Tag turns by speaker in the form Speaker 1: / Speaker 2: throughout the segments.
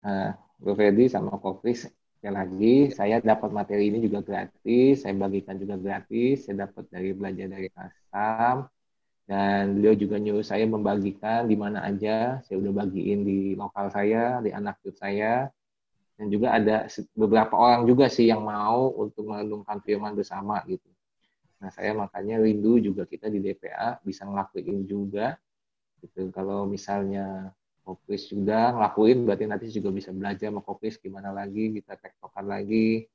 Speaker 1: Nah, Bu Fedi sama Kokris sekali lagi saya dapat materi ini juga gratis, saya bagikan juga gratis, saya dapat dari belajar dari Kasam dan beliau juga nyuruh saya membagikan di mana aja, saya udah bagiin di lokal saya, di anak cucu saya, dan juga ada beberapa orang juga sih yang mau untuk merenungkan firman bersama gitu. Nah saya makanya rindu juga kita di DPA bisa ngelakuin juga gitu. Kalau misalnya Kopis juga ngelakuin berarti nanti juga bisa belajar sama Kopis gimana lagi kita tektokan lagi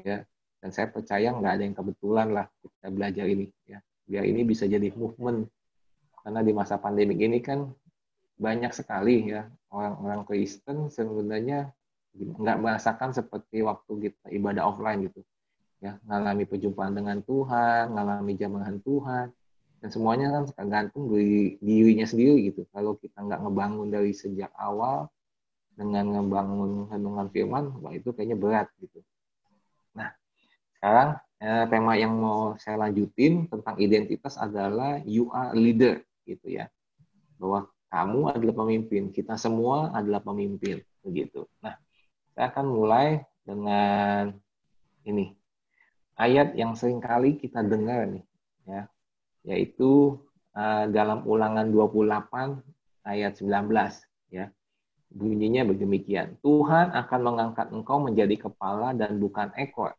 Speaker 1: ya. Dan saya percaya nggak ada yang kebetulan lah kita belajar ini ya. Biar ini bisa jadi movement. Karena di masa pandemi ini kan banyak sekali ya orang-orang Kristen sebenarnya nggak merasakan seperti waktu kita ibadah offline gitu ya. Ngalami perjumpaan dengan Tuhan ngalami jamahan Tuhan dan semuanya kan tergantung dari dirinya sendiri gitu. Kalau kita nggak ngebangun dari sejak awal dengan ngebangun renungan firman wah itu kayaknya berat gitu. Nah sekarang eh, tema yang mau saya lanjutin tentang identitas adalah you are leader gitu ya. Bahwa kamu adalah pemimpin kita semua adalah pemimpin begitu. Nah saya akan mulai dengan ini. Ayat yang sering kali kita dengar nih ya yaitu uh, dalam ulangan 28 ayat 19 ya. Bunyinya begini Tuhan akan mengangkat engkau menjadi kepala dan bukan ekor.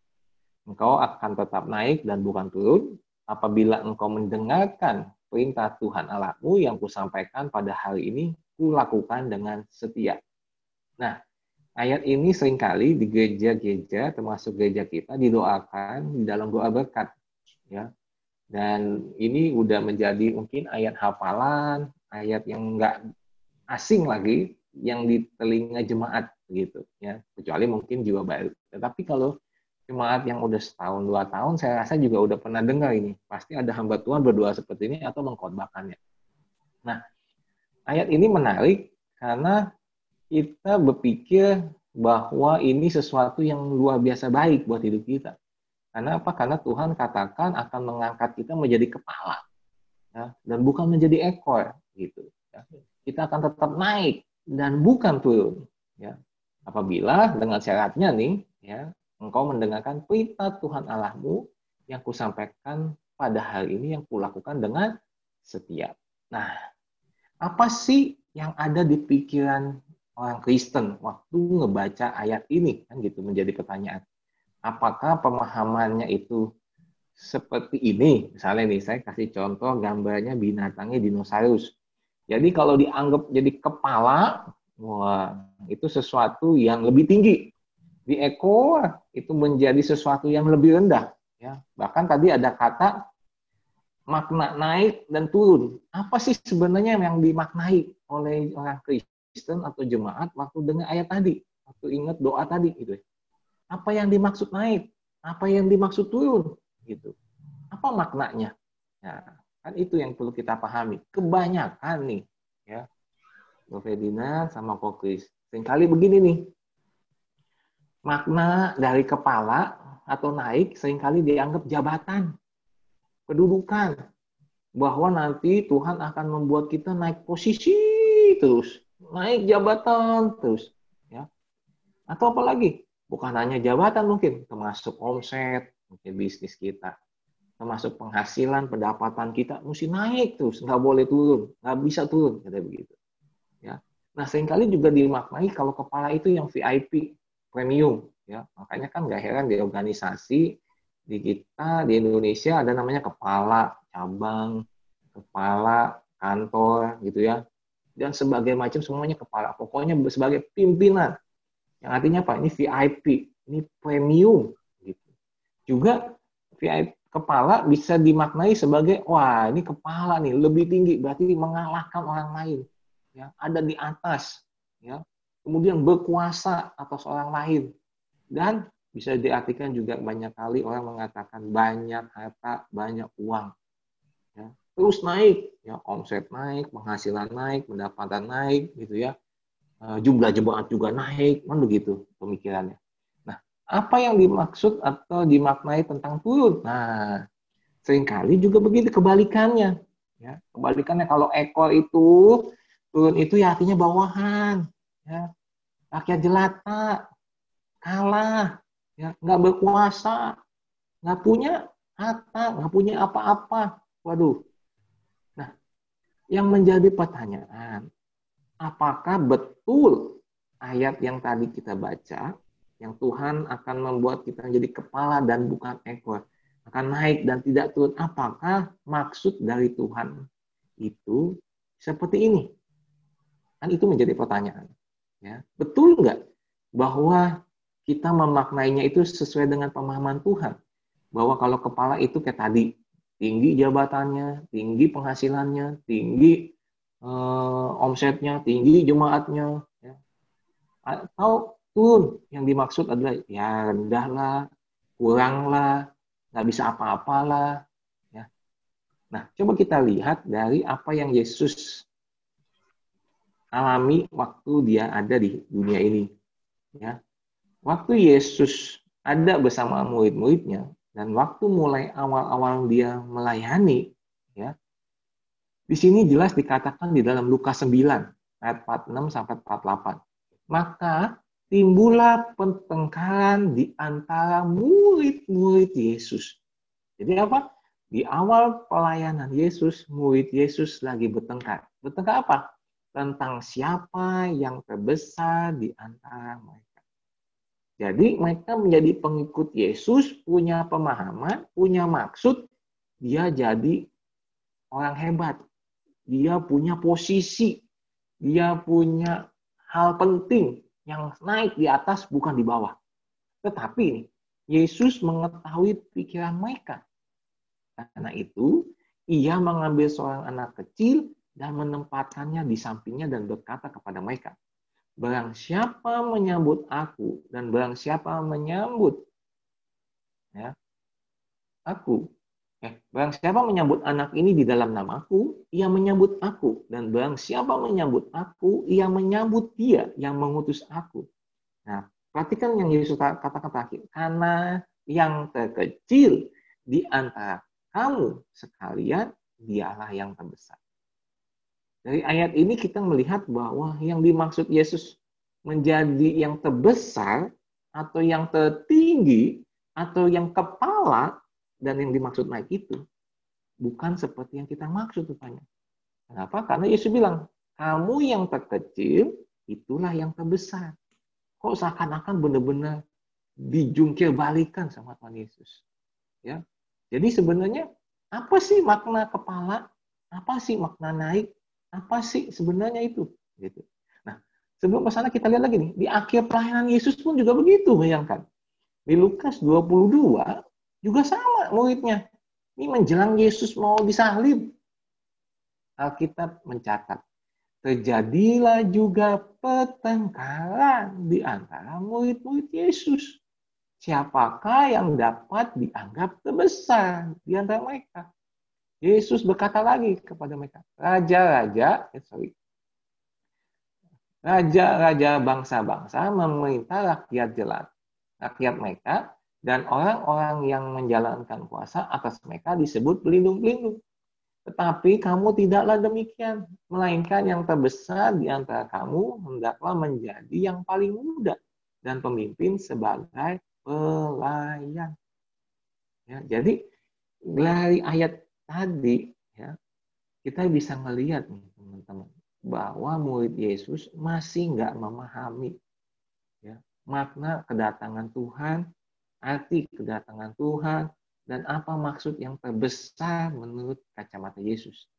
Speaker 1: Engkau akan tetap naik dan bukan turun apabila engkau mendengarkan perintah Tuhan Allahmu yang kusampaikan pada hari ini, kulakukan dengan setia. Nah, ayat ini sering kali di gereja-gereja, termasuk gereja kita, didoakan di dalam doa berkat. Ya, dan ini udah menjadi mungkin ayat hafalan, ayat yang enggak asing lagi yang di telinga jemaat gitu ya. Kecuali mungkin jiwa baru. Tetapi kalau jemaat yang udah setahun dua tahun saya rasa juga udah pernah dengar ini. Pasti ada hamba Tuhan berdoa seperti ini atau mengkhotbahkannya. Nah, ayat ini menarik karena kita berpikir bahwa ini sesuatu yang luar biasa baik buat hidup kita. Karena apa? Karena Tuhan katakan akan mengangkat kita menjadi kepala ya, dan bukan menjadi ekor gitu. Ya. Kita akan tetap naik dan bukan turun. Ya. Apabila dengan syaratnya nih, ya, engkau mendengarkan perintah Tuhan Allahmu yang kusampaikan pada hari ini yang kulakukan dengan setia. Nah, apa sih yang ada di pikiran orang Kristen waktu ngebaca ayat ini kan gitu menjadi pertanyaan apakah pemahamannya itu seperti ini. Misalnya nih, saya kasih contoh gambarnya binatangnya dinosaurus. Jadi kalau dianggap jadi kepala, wah itu sesuatu yang lebih tinggi. Di ekor itu menjadi sesuatu yang lebih rendah. Ya, bahkan tadi ada kata makna naik dan turun. Apa sih sebenarnya yang dimaknai oleh orang Kristen atau jemaat waktu dengar ayat tadi, waktu ingat doa tadi gitu. Ya? Apa yang dimaksud naik? Apa yang dimaksud turun? Gitu. Apa maknanya? Ya, kan itu yang perlu kita pahami. Kebanyakan nih, ya, Ferdinand sama Kokris. Seringkali begini nih, makna dari kepala atau naik sering kali dianggap jabatan, kedudukan, bahwa nanti Tuhan akan membuat kita naik posisi terus, naik jabatan terus, ya. Atau apa lagi? Bukan hanya jabatan mungkin, termasuk omset, mungkin bisnis kita, termasuk penghasilan, pendapatan kita mesti naik terus, nggak boleh turun, nggak bisa turun, kata begitu. Ya. Nah sering kali juga dimaknai kalau kepala itu yang VIP, premium, ya makanya kan nggak heran di organisasi di kita di Indonesia ada namanya kepala cabang, kepala kantor gitu ya, dan sebagai macam semuanya kepala, pokoknya sebagai pimpinan yang artinya apa? Ini VIP, ini premium gitu. Juga VIP kepala bisa dimaknai sebagai wah ini kepala nih lebih tinggi. Berarti mengalahkan orang lain ya. Ada di atas ya. Kemudian berkuasa atas orang lain. Dan bisa diartikan juga banyak kali orang mengatakan banyak harta banyak uang ya. Terus naik ya. Omset naik penghasilan naik pendapatan naik gitu ya jumlah jemaat juga naik, kan begitu pemikirannya. Nah, apa yang dimaksud atau dimaknai tentang turun? Nah, sering kali juga begitu kebalikannya. Ya, kebalikannya kalau ekor itu turun itu ya artinya bawahan. Ya. rakyat jelata, kalah, ya, nggak berkuasa, nggak punya harta, nggak punya apa-apa. Waduh. Nah, yang menjadi pertanyaan, apakah betul ayat yang tadi kita baca, yang Tuhan akan membuat kita menjadi kepala dan bukan ekor, akan naik dan tidak turun. Apakah maksud dari Tuhan itu seperti ini? Kan itu menjadi pertanyaan. Ya, betul nggak bahwa kita memaknainya itu sesuai dengan pemahaman Tuhan? Bahwa kalau kepala itu kayak tadi, tinggi jabatannya, tinggi penghasilannya, tinggi eh, omsetnya, tinggi jemaatnya, ya. atau turun yang dimaksud adalah ya rendah lah, kurang lah, nggak bisa apa-apalah. Ya. Nah, coba kita lihat dari apa yang Yesus alami waktu dia ada di dunia ini. Ya. Waktu Yesus ada bersama murid-muridnya dan waktu mulai awal-awal dia melayani, ya, di sini jelas dikatakan di dalam Lukas 9 ayat 46 sampai 48. Maka timbullah pertengkaran di antara murid-murid Yesus. Jadi apa? Di awal pelayanan Yesus, murid Yesus lagi bertengkar. Bertengkar apa? tentang siapa yang terbesar di antara mereka. Jadi mereka menjadi pengikut Yesus, punya pemahaman, punya maksud, dia jadi orang hebat. Dia punya posisi, dia punya hal penting yang naik di atas bukan di bawah. Tetapi Yesus mengetahui pikiran mereka. Karena itu, ia mengambil seorang anak kecil dan menempatkannya di sampingnya dan berkata kepada mereka, Barang siapa menyambut aku dan barang siapa menyambut ya, aku, eh, barang siapa menyambut anak ini di dalam namaku, ia menyambut aku. Dan barang siapa menyambut aku, ia menyambut dia yang mengutus aku. Nah, perhatikan yang Yesus katakan terakhir. Karena yang terkecil di antara kamu sekalian, dialah yang terbesar. Dari ayat ini kita melihat bahwa yang dimaksud Yesus menjadi yang terbesar atau yang tertinggi atau yang kepala dan yang dimaksud naik itu bukan seperti yang kita maksud rupanya. Kenapa? Karena Yesus bilang, kamu yang terkecil itulah yang terbesar. Kok seakan-akan benar-benar dijungkir balikan sama Tuhan Yesus. Ya. Jadi sebenarnya apa sih makna kepala? Apa sih makna naik? Apa sih sebenarnya itu? Gitu. Nah, sebelum ke sana kita lihat lagi nih, di akhir pelayanan Yesus pun juga begitu, bayangkan. Di Lukas 22 juga sama muridnya. Ini menjelang Yesus mau disalib. Alkitab mencatat, terjadilah juga pertengkaran di antara murid-murid Yesus. Siapakah yang dapat dianggap terbesar di antara mereka? Yesus berkata lagi kepada mereka, raja-raja, eh, sorry, raja-raja bangsa-bangsa memerintah rakyat jelas, rakyat mereka, dan orang-orang yang menjalankan kuasa atas mereka disebut pelindung-pelindung. Tetapi kamu tidaklah demikian, melainkan yang terbesar di antara kamu hendaklah menjadi yang paling muda dan pemimpin sebagai pelayan. Ya, jadi dari ayat tadi ya kita bisa melihat teman-teman bahwa murid Yesus masih nggak memahami ya makna kedatangan Tuhan, arti kedatangan Tuhan, dan apa maksud yang terbesar menurut kacamata Yesus.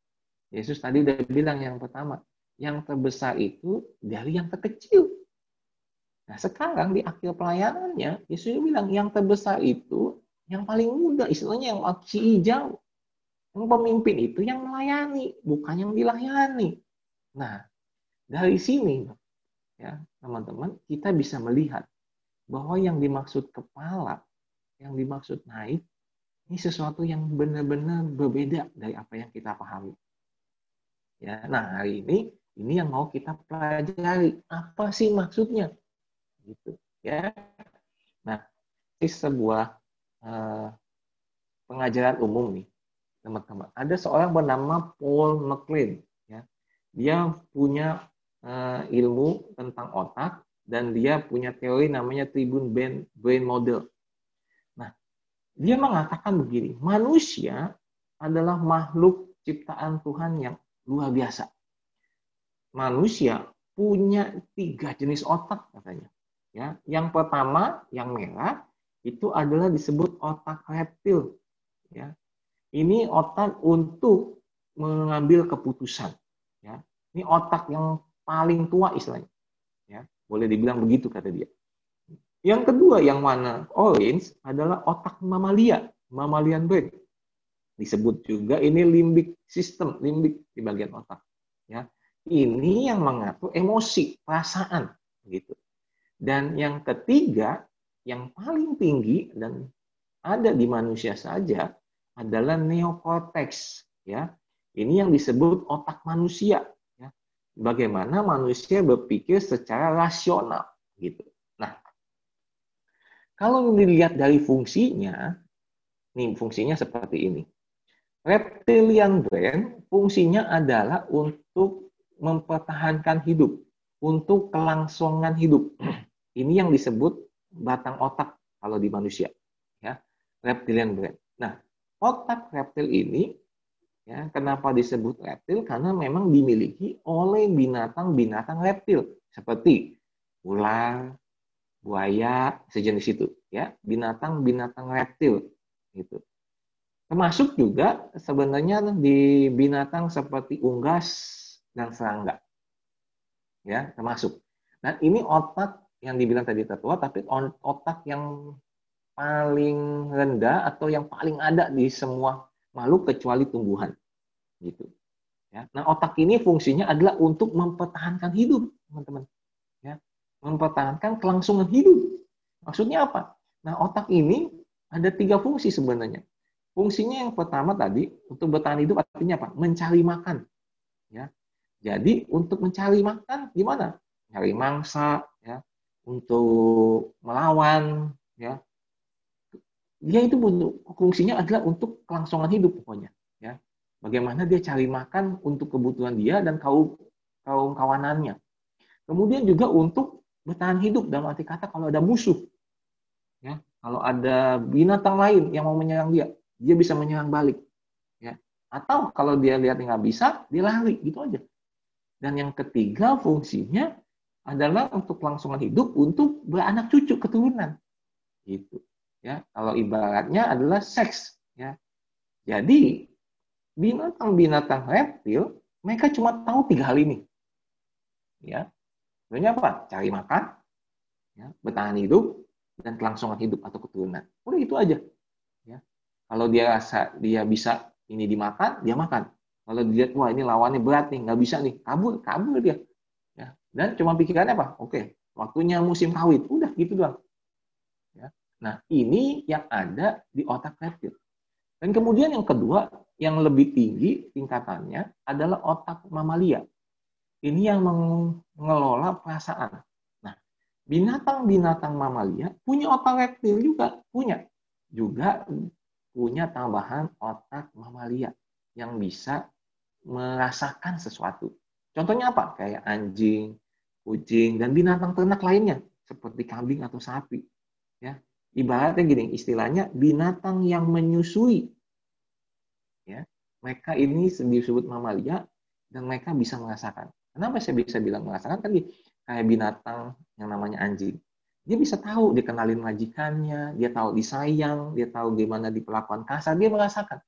Speaker 1: Yesus tadi udah bilang yang pertama, yang terbesar itu dari yang terkecil. Nah sekarang di akhir pelayanannya, Yesus bilang yang terbesar itu yang paling muda, istilahnya yang masih hijau. Yang pemimpin itu yang melayani, bukan yang dilayani. Nah, dari sini ya, teman-teman, kita bisa melihat bahwa yang dimaksud kepala, yang dimaksud naik, ini sesuatu yang benar-benar berbeda dari apa yang kita pahami. Ya, nah hari ini ini yang mau kita pelajari apa sih maksudnya, gitu ya. Nah, ini sebuah uh, pengajaran umum nih teman-teman. Ada seorang bernama Paul McLean. Ya. Dia punya uh, ilmu tentang otak dan dia punya teori namanya Tribune Brain Model. Nah, dia mengatakan begini, manusia adalah makhluk ciptaan Tuhan yang luar biasa. Manusia punya tiga jenis otak katanya. Ya, yang pertama yang merah itu adalah disebut otak reptil. Ya, ini otak untuk mengambil keputusan. Ya, ini otak yang paling tua istilahnya. Boleh dibilang begitu kata dia. Yang kedua yang mana orange adalah otak mamalia, mammalian brain. Disebut juga ini limbic system, limbic di bagian otak. Ya, ini yang mengatur emosi, perasaan, gitu. Dan yang ketiga, yang paling tinggi dan ada di manusia saja adalah neokortex, ya. Ini yang disebut otak manusia, bagaimana manusia berpikir secara rasional gitu. Nah, kalau dilihat dari fungsinya, nih fungsinya seperti ini. Reptilian brain fungsinya adalah untuk mempertahankan hidup, untuk kelangsungan hidup. Ini yang disebut batang otak kalau di manusia, ya, reptilian brain. Nah, otak reptil ini Ya, kenapa disebut reptil? Karena memang dimiliki oleh binatang-binatang reptil seperti ular, buaya, sejenis itu, ya, binatang-binatang reptil gitu. Termasuk juga sebenarnya di binatang seperti unggas dan serangga. Ya, termasuk. Dan ini otak yang dibilang tadi tertua, tapi otak yang paling rendah atau yang paling ada di semua makhluk kecuali tumbuhan. Gitu. Ya. Nah, otak ini fungsinya adalah untuk mempertahankan hidup, teman-teman. Ya. Mempertahankan kelangsungan hidup. Maksudnya apa? Nah, otak ini ada tiga fungsi sebenarnya. Fungsinya yang pertama tadi untuk bertahan hidup artinya apa? Mencari makan. Ya. Jadi untuk mencari makan gimana? Cari mangsa, ya, untuk melawan, ya, dia itu fungsinya adalah untuk kelangsungan hidup pokoknya ya. Bagaimana dia cari makan untuk kebutuhan dia dan kaum kaum kawanannya. Kemudian juga untuk bertahan hidup dalam arti kata kalau ada musuh ya. Kalau ada binatang lain yang mau menyerang dia dia bisa menyerang balik ya. Atau kalau dia lihat nggak bisa dia lari gitu aja. Dan yang ketiga fungsinya adalah untuk kelangsungan hidup untuk beranak cucu keturunan. Gitu ya kalau ibaratnya adalah seks ya. Jadi binatang-binatang reptil mereka cuma tahu tiga hal ini. Ya. Sebenarnya apa? Cari makan ya bertahan hidup dan kelangsungan hidup atau keturunan. Udah itu aja ya. Kalau dia rasa dia bisa ini dimakan dia makan. Kalau dilihat wah ini lawannya berat nih nggak bisa nih kabur kabur dia ya. Dan cuma pikirannya apa? Oke waktunya musim kawin. Udah gitu doang Nah, ini yang ada di otak reptil. Dan kemudian yang kedua, yang lebih tinggi tingkatannya adalah otak mamalia. Ini yang mengelola perasaan. Nah, binatang-binatang mamalia punya otak reptil juga, punya. Juga punya tambahan otak mamalia yang bisa merasakan sesuatu. Contohnya apa? Kayak anjing, kucing, dan binatang ternak lainnya seperti kambing atau sapi. Ya, ibaratnya gini, istilahnya binatang yang menyusui. Ya, mereka ini disebut mamalia dan mereka bisa merasakan. Kenapa saya bisa bilang merasakan? Kan kayak binatang yang namanya anjing. Dia bisa tahu, dikenalin majikannya, dia tahu disayang, dia tahu gimana diperlakukan kasar, dia merasakan.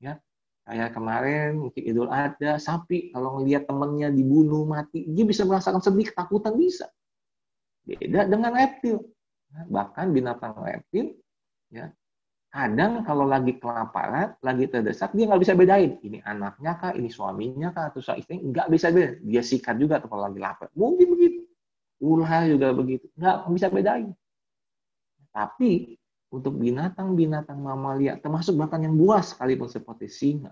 Speaker 1: Ya, kayak kemarin mungkin Idul Adha, sapi kalau ngelihat temennya dibunuh mati, dia bisa merasakan sedih, ketakutan bisa. Beda dengan reptil bahkan binatang reptil ya kadang kalau lagi kelaparan lagi terdesak dia nggak bisa bedain ini anaknya kah ini suaminya kah atau istri nggak bisa bedain. Dia sikat juga kalau lagi lapar. Mungkin begitu. Ular juga begitu. Nggak bisa bedain. Tapi untuk binatang-binatang mamalia termasuk bahkan yang buas sekalipun seperti singa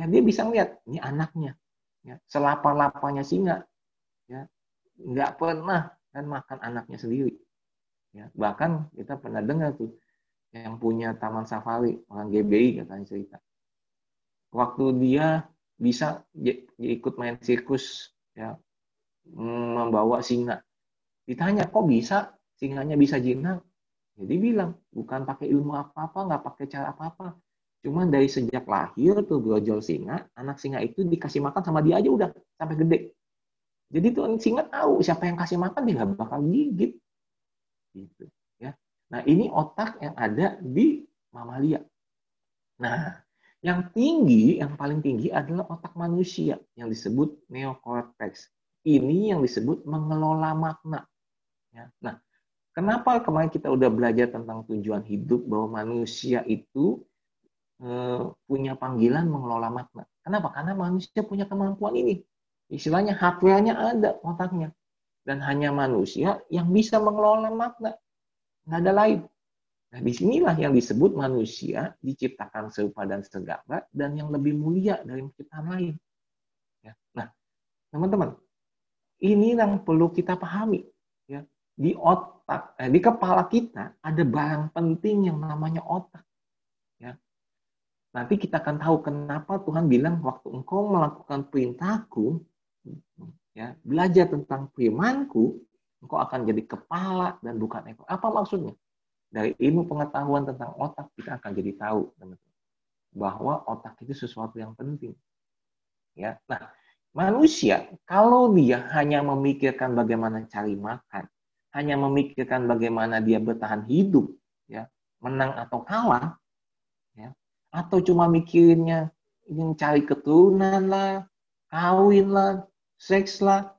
Speaker 1: ya dia bisa lihat ini anaknya ya selapar-laparnya singa ya nggak pernah kan makan anaknya sendiri Ya, bahkan kita pernah dengar tuh yang punya taman safari orang GBI katanya cerita. Waktu dia bisa ikut main sirkus ya membawa singa Ditanya, kok bisa singanya bisa jinak? Jadi bilang, bukan pakai ilmu apa-apa, nggak pakai cara apa-apa. Cuma dari sejak lahir tuh brojol singa, anak singa itu dikasih makan sama dia aja udah sampai gede. Jadi tuh singa tahu siapa yang kasih makan dia nggak bakal gigit. Gitu, ya. Nah ini otak yang ada di mamalia. Nah, yang tinggi, yang paling tinggi adalah otak manusia yang disebut neokortex. Ini yang disebut mengelola makna. Ya. Nah, Kenapa kemarin kita udah belajar tentang tujuan hidup bahwa manusia itu eh, punya panggilan mengelola makna. Kenapa? Karena manusia punya kemampuan ini. Istilahnya hardware-nya ada otaknya. Dan hanya manusia yang bisa mengelola makna. Nggak ada lain. Nah, di sinilah yang disebut manusia diciptakan serupa dan segambar dan yang lebih mulia dari penciptaan lain. Ya. Nah, teman-teman, ini yang perlu kita pahami. Ya. Di otak, eh, di kepala kita ada barang penting yang namanya otak. Ya. Nanti kita akan tahu kenapa Tuhan bilang waktu engkau melakukan perintahku, ya, belajar tentang firmanku, engkau akan jadi kepala dan bukan ekor. Apa maksudnya? Dari ilmu pengetahuan tentang otak kita akan jadi tahu, teman-teman, bahwa otak itu sesuatu yang penting. Ya, nah manusia kalau dia hanya memikirkan bagaimana cari makan, hanya memikirkan bagaimana dia bertahan hidup, ya, menang atau kalah, ya, atau cuma mikirnya ingin cari keturunan lah, kawin lah, seks lah,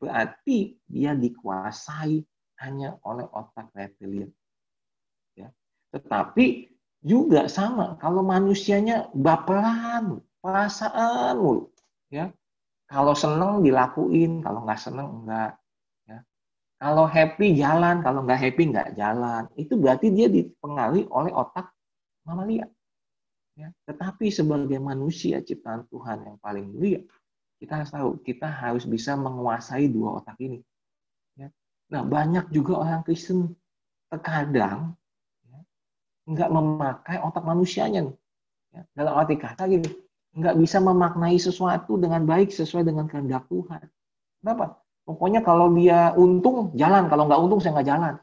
Speaker 1: berarti dia dikuasai hanya oleh otak reptilian. Ya. Tetapi juga sama kalau manusianya baperan, perasaan ya. Kalau seneng dilakuin, kalau nggak seneng enggak. Kalau happy jalan, kalau nggak happy nggak jalan. Itu berarti dia dipengaruhi oleh otak mamalia. Ya. Tetapi sebagai manusia ciptaan Tuhan yang paling mulia, kita harus tahu kita harus bisa menguasai dua otak ini. Ya. Nah banyak juga orang Kristen terkadang ya, nggak memakai otak manusianya. Ya. Dalam arti kata gini, nggak bisa memaknai sesuatu dengan baik sesuai dengan kehendak Tuhan. Kenapa? Pokoknya kalau dia untung, jalan. Kalau nggak untung, saya nggak jalan.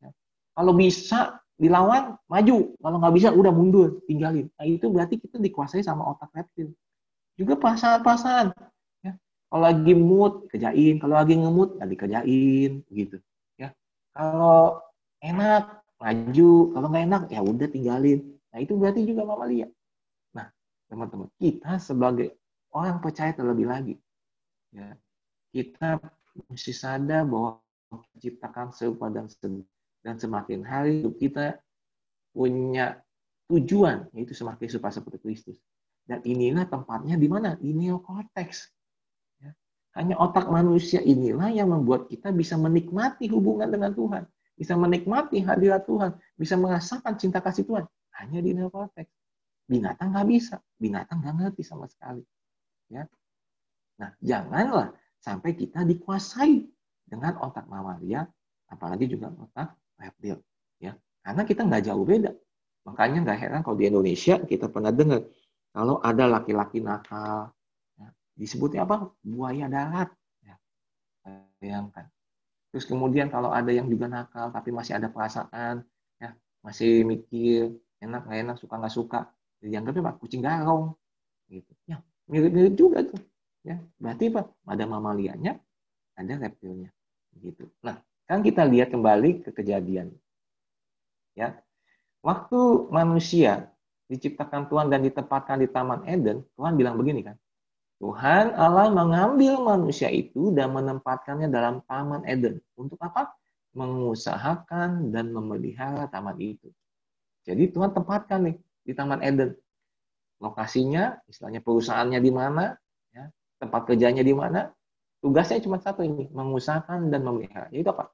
Speaker 1: Ya. Kalau bisa dilawan, maju. Kalau nggak bisa, udah mundur, tinggalin. Nah, itu berarti kita dikuasai sama otak reptil. Juga perasaan-perasaan. Kalau lagi mood, kerjain. Kalau lagi ngemut, ya dikerjain. Gitu. Ya. Kalau enak, maju. Kalau nggak enak, ya udah tinggalin. Nah, itu berarti juga mamalia. Nah, teman-teman, kita sebagai orang percaya terlebih lagi. Ya, kita mesti sadar bahwa menciptakan serupa dan dan semakin hari hidup kita punya tujuan yaitu semakin serupa seperti Kristus. Dan inilah tempatnya di mana? Di neokortex. Ya. Hanya otak manusia inilah yang membuat kita bisa menikmati hubungan dengan Tuhan. Bisa menikmati hadirat Tuhan. Bisa merasakan cinta kasih Tuhan. Hanya di neokortex. Binatang nggak bisa. Binatang nggak ngerti sama sekali. Ya. Nah, janganlah sampai kita dikuasai dengan otak mamalia, apalagi juga otak reptil. Ya, karena kita nggak jauh beda. Makanya nggak heran kalau di Indonesia kita pernah dengar kalau ada laki-laki nakal, disebutnya apa? Buaya darat. Ya, bayangkan. Terus kemudian kalau ada yang juga nakal tapi masih ada perasaan, ya masih mikir enak nggak enak suka nggak suka, dianggapnya pak kucing garong, gitu. Ya mirip-mirip juga tuh. Ya, berarti apa? Ada mamalianya, ada reptilnya. Begitu. Nah, kan kita lihat kembali ke kejadian. Ya. Waktu manusia diciptakan Tuhan dan ditempatkan di Taman Eden, Tuhan bilang begini kan. Tuhan Allah mengambil manusia itu dan menempatkannya dalam Taman Eden. Untuk apa? Mengusahakan dan memelihara taman itu. Jadi Tuhan tempatkan nih di Taman Eden. Lokasinya, istilahnya perusahaannya di mana, tempat kerjanya di mana, tugasnya cuma satu ini, mengusahakan dan memelihara. Itu apa?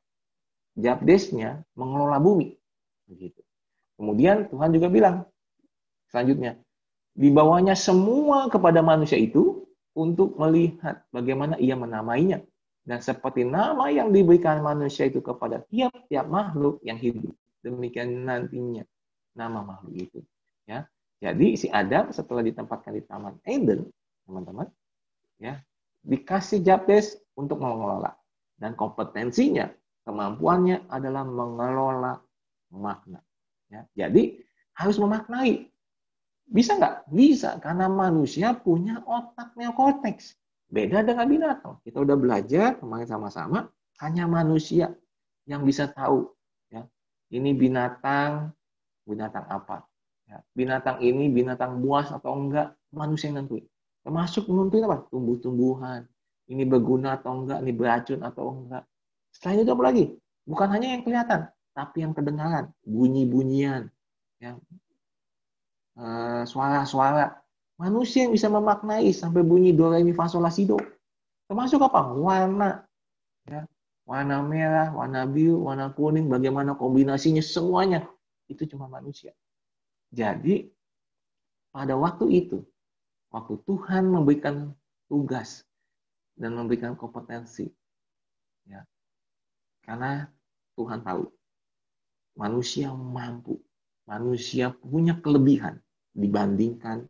Speaker 1: Job desk-nya mengelola bumi. Begitu. Kemudian Tuhan juga bilang, selanjutnya, dibawanya semua kepada manusia itu untuk melihat bagaimana ia menamainya. Dan seperti nama yang diberikan manusia itu kepada tiap-tiap makhluk yang hidup. Demikian nantinya nama makhluk itu. Ya, Jadi si Adam setelah ditempatkan di Taman Eden, teman-teman, ya dikasih job desk untuk mengelola dan kompetensinya Kemampuannya adalah mengelola makna. Ya, jadi harus memaknai. Bisa nggak? Bisa, karena manusia punya otak neokortex. Beda dengan binatang. Kita udah belajar kemarin sama-sama, hanya manusia yang bisa tahu. Ya, ini binatang, binatang apa? Ya, binatang ini binatang buas atau enggak, manusia yang nentuin. Termasuk nentuin apa? Tumbuh-tumbuhan. Ini berguna atau enggak, ini beracun atau enggak. Selain itu apa lagi? Bukan hanya yang kelihatan, tapi yang kedengaran, bunyi-bunyian, ya, suara-suara. Manusia yang bisa memaknai sampai bunyi do re mi fa sol la si do. Termasuk apa? Warna, ya, warna merah, warna biru, warna kuning, bagaimana kombinasinya semuanya itu cuma manusia. Jadi pada waktu itu, waktu Tuhan memberikan tugas dan memberikan kompetensi, ya, karena Tuhan tahu manusia mampu, manusia punya kelebihan dibandingkan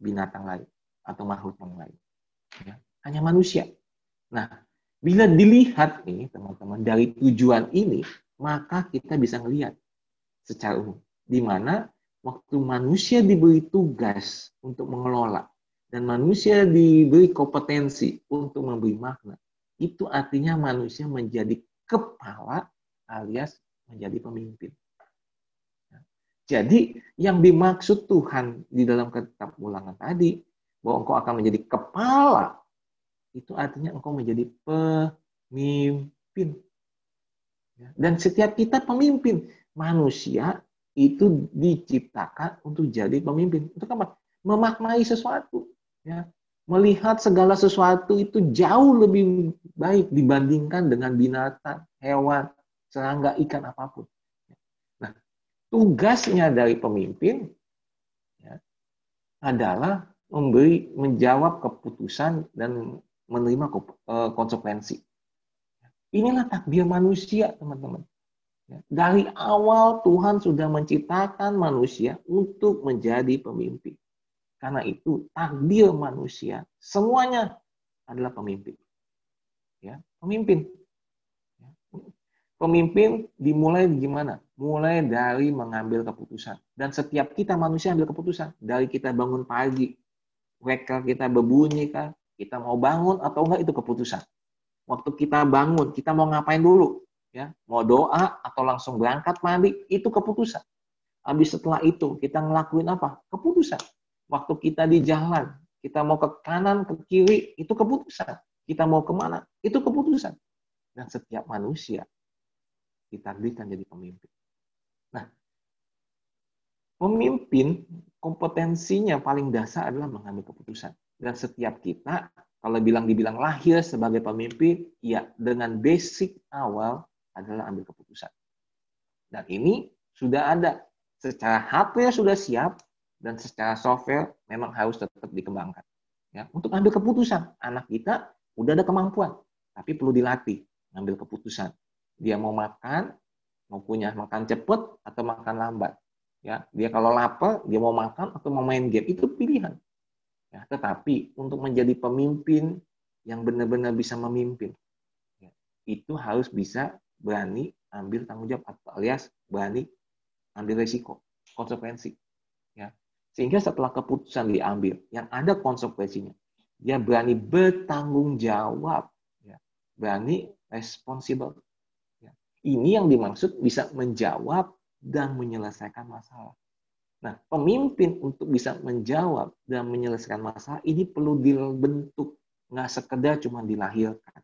Speaker 1: binatang lain atau makhluk yang lain. Ya, hanya manusia. Nah, bila dilihat nih teman-teman dari tujuan ini, maka kita bisa melihat secara umum di mana waktu manusia diberi tugas untuk mengelola dan manusia diberi kompetensi untuk memberi makna, itu artinya manusia menjadi kepala alias menjadi pemimpin. Jadi yang dimaksud Tuhan di dalam kitab ulangan tadi, bahwa engkau akan menjadi kepala, itu artinya engkau menjadi pemimpin. Ya, dan setiap kita pemimpin, manusia itu diciptakan untuk jadi pemimpin. Untuk apa? Memaknai sesuatu. Ya. Melihat segala sesuatu itu jauh lebih baik dibandingkan dengan binatang, hewan, serangga, ikan apa pun. Tugasnya dari pemimpin ya, adalah memberi menjawab keputusan dan menerima eh, konsekuensi. Inilah takdir manusia, teman-teman. Ya, dari awal Tuhan sudah menciptakan manusia untuk menjadi pemimpin. Karena itu takdir manusia semuanya adalah pemimpin. Ya, pemimpin. Pemimpin dimulai gimana? Mulai dari mengambil keputusan. Dan setiap kita manusia ambil keputusan. Dari kita bangun pagi, wekker kita berbunyi kan, kita mau bangun atau enggak itu keputusan. Waktu kita bangun, kita mau ngapain dulu? ya Mau doa atau langsung berangkat mandi, itu keputusan. Habis setelah itu kita ngelakuin apa? Keputusan. Waktu kita di jalan, kita mau ke kanan, ke kiri, itu keputusan. Kita mau ke mana, itu keputusan. Dan setiap manusia ditakdirkan jadi pemimpin. Nah, pemimpin kompetensinya paling dasar adalah mengambil keputusan. Dan setiap kita, kalau bilang dibilang lahir sebagai pemimpin, ya dengan basic awal adalah ambil keputusan. Dan ini sudah ada. Secara hardware sudah siap, dan secara software memang harus tetap dikembangkan. Ya, untuk ambil keputusan, anak kita udah ada kemampuan, tapi perlu dilatih ambil keputusan dia mau makan, mau punya makan cepat atau makan lambat. Ya, dia kalau lapar, dia mau makan atau mau main game itu pilihan. Ya, tetapi untuk menjadi pemimpin yang benar-benar bisa memimpin, ya, itu harus bisa berani ambil tanggung jawab atau alias berani ambil resiko, konsekuensi. Ya. Sehingga setelah keputusan diambil, yang ada konsekuensinya, dia berani bertanggung jawab, ya. berani responsible ini yang dimaksud bisa menjawab dan menyelesaikan masalah. Nah, pemimpin untuk bisa menjawab dan menyelesaikan masalah ini perlu dibentuk, nggak sekedar cuma dilahirkan.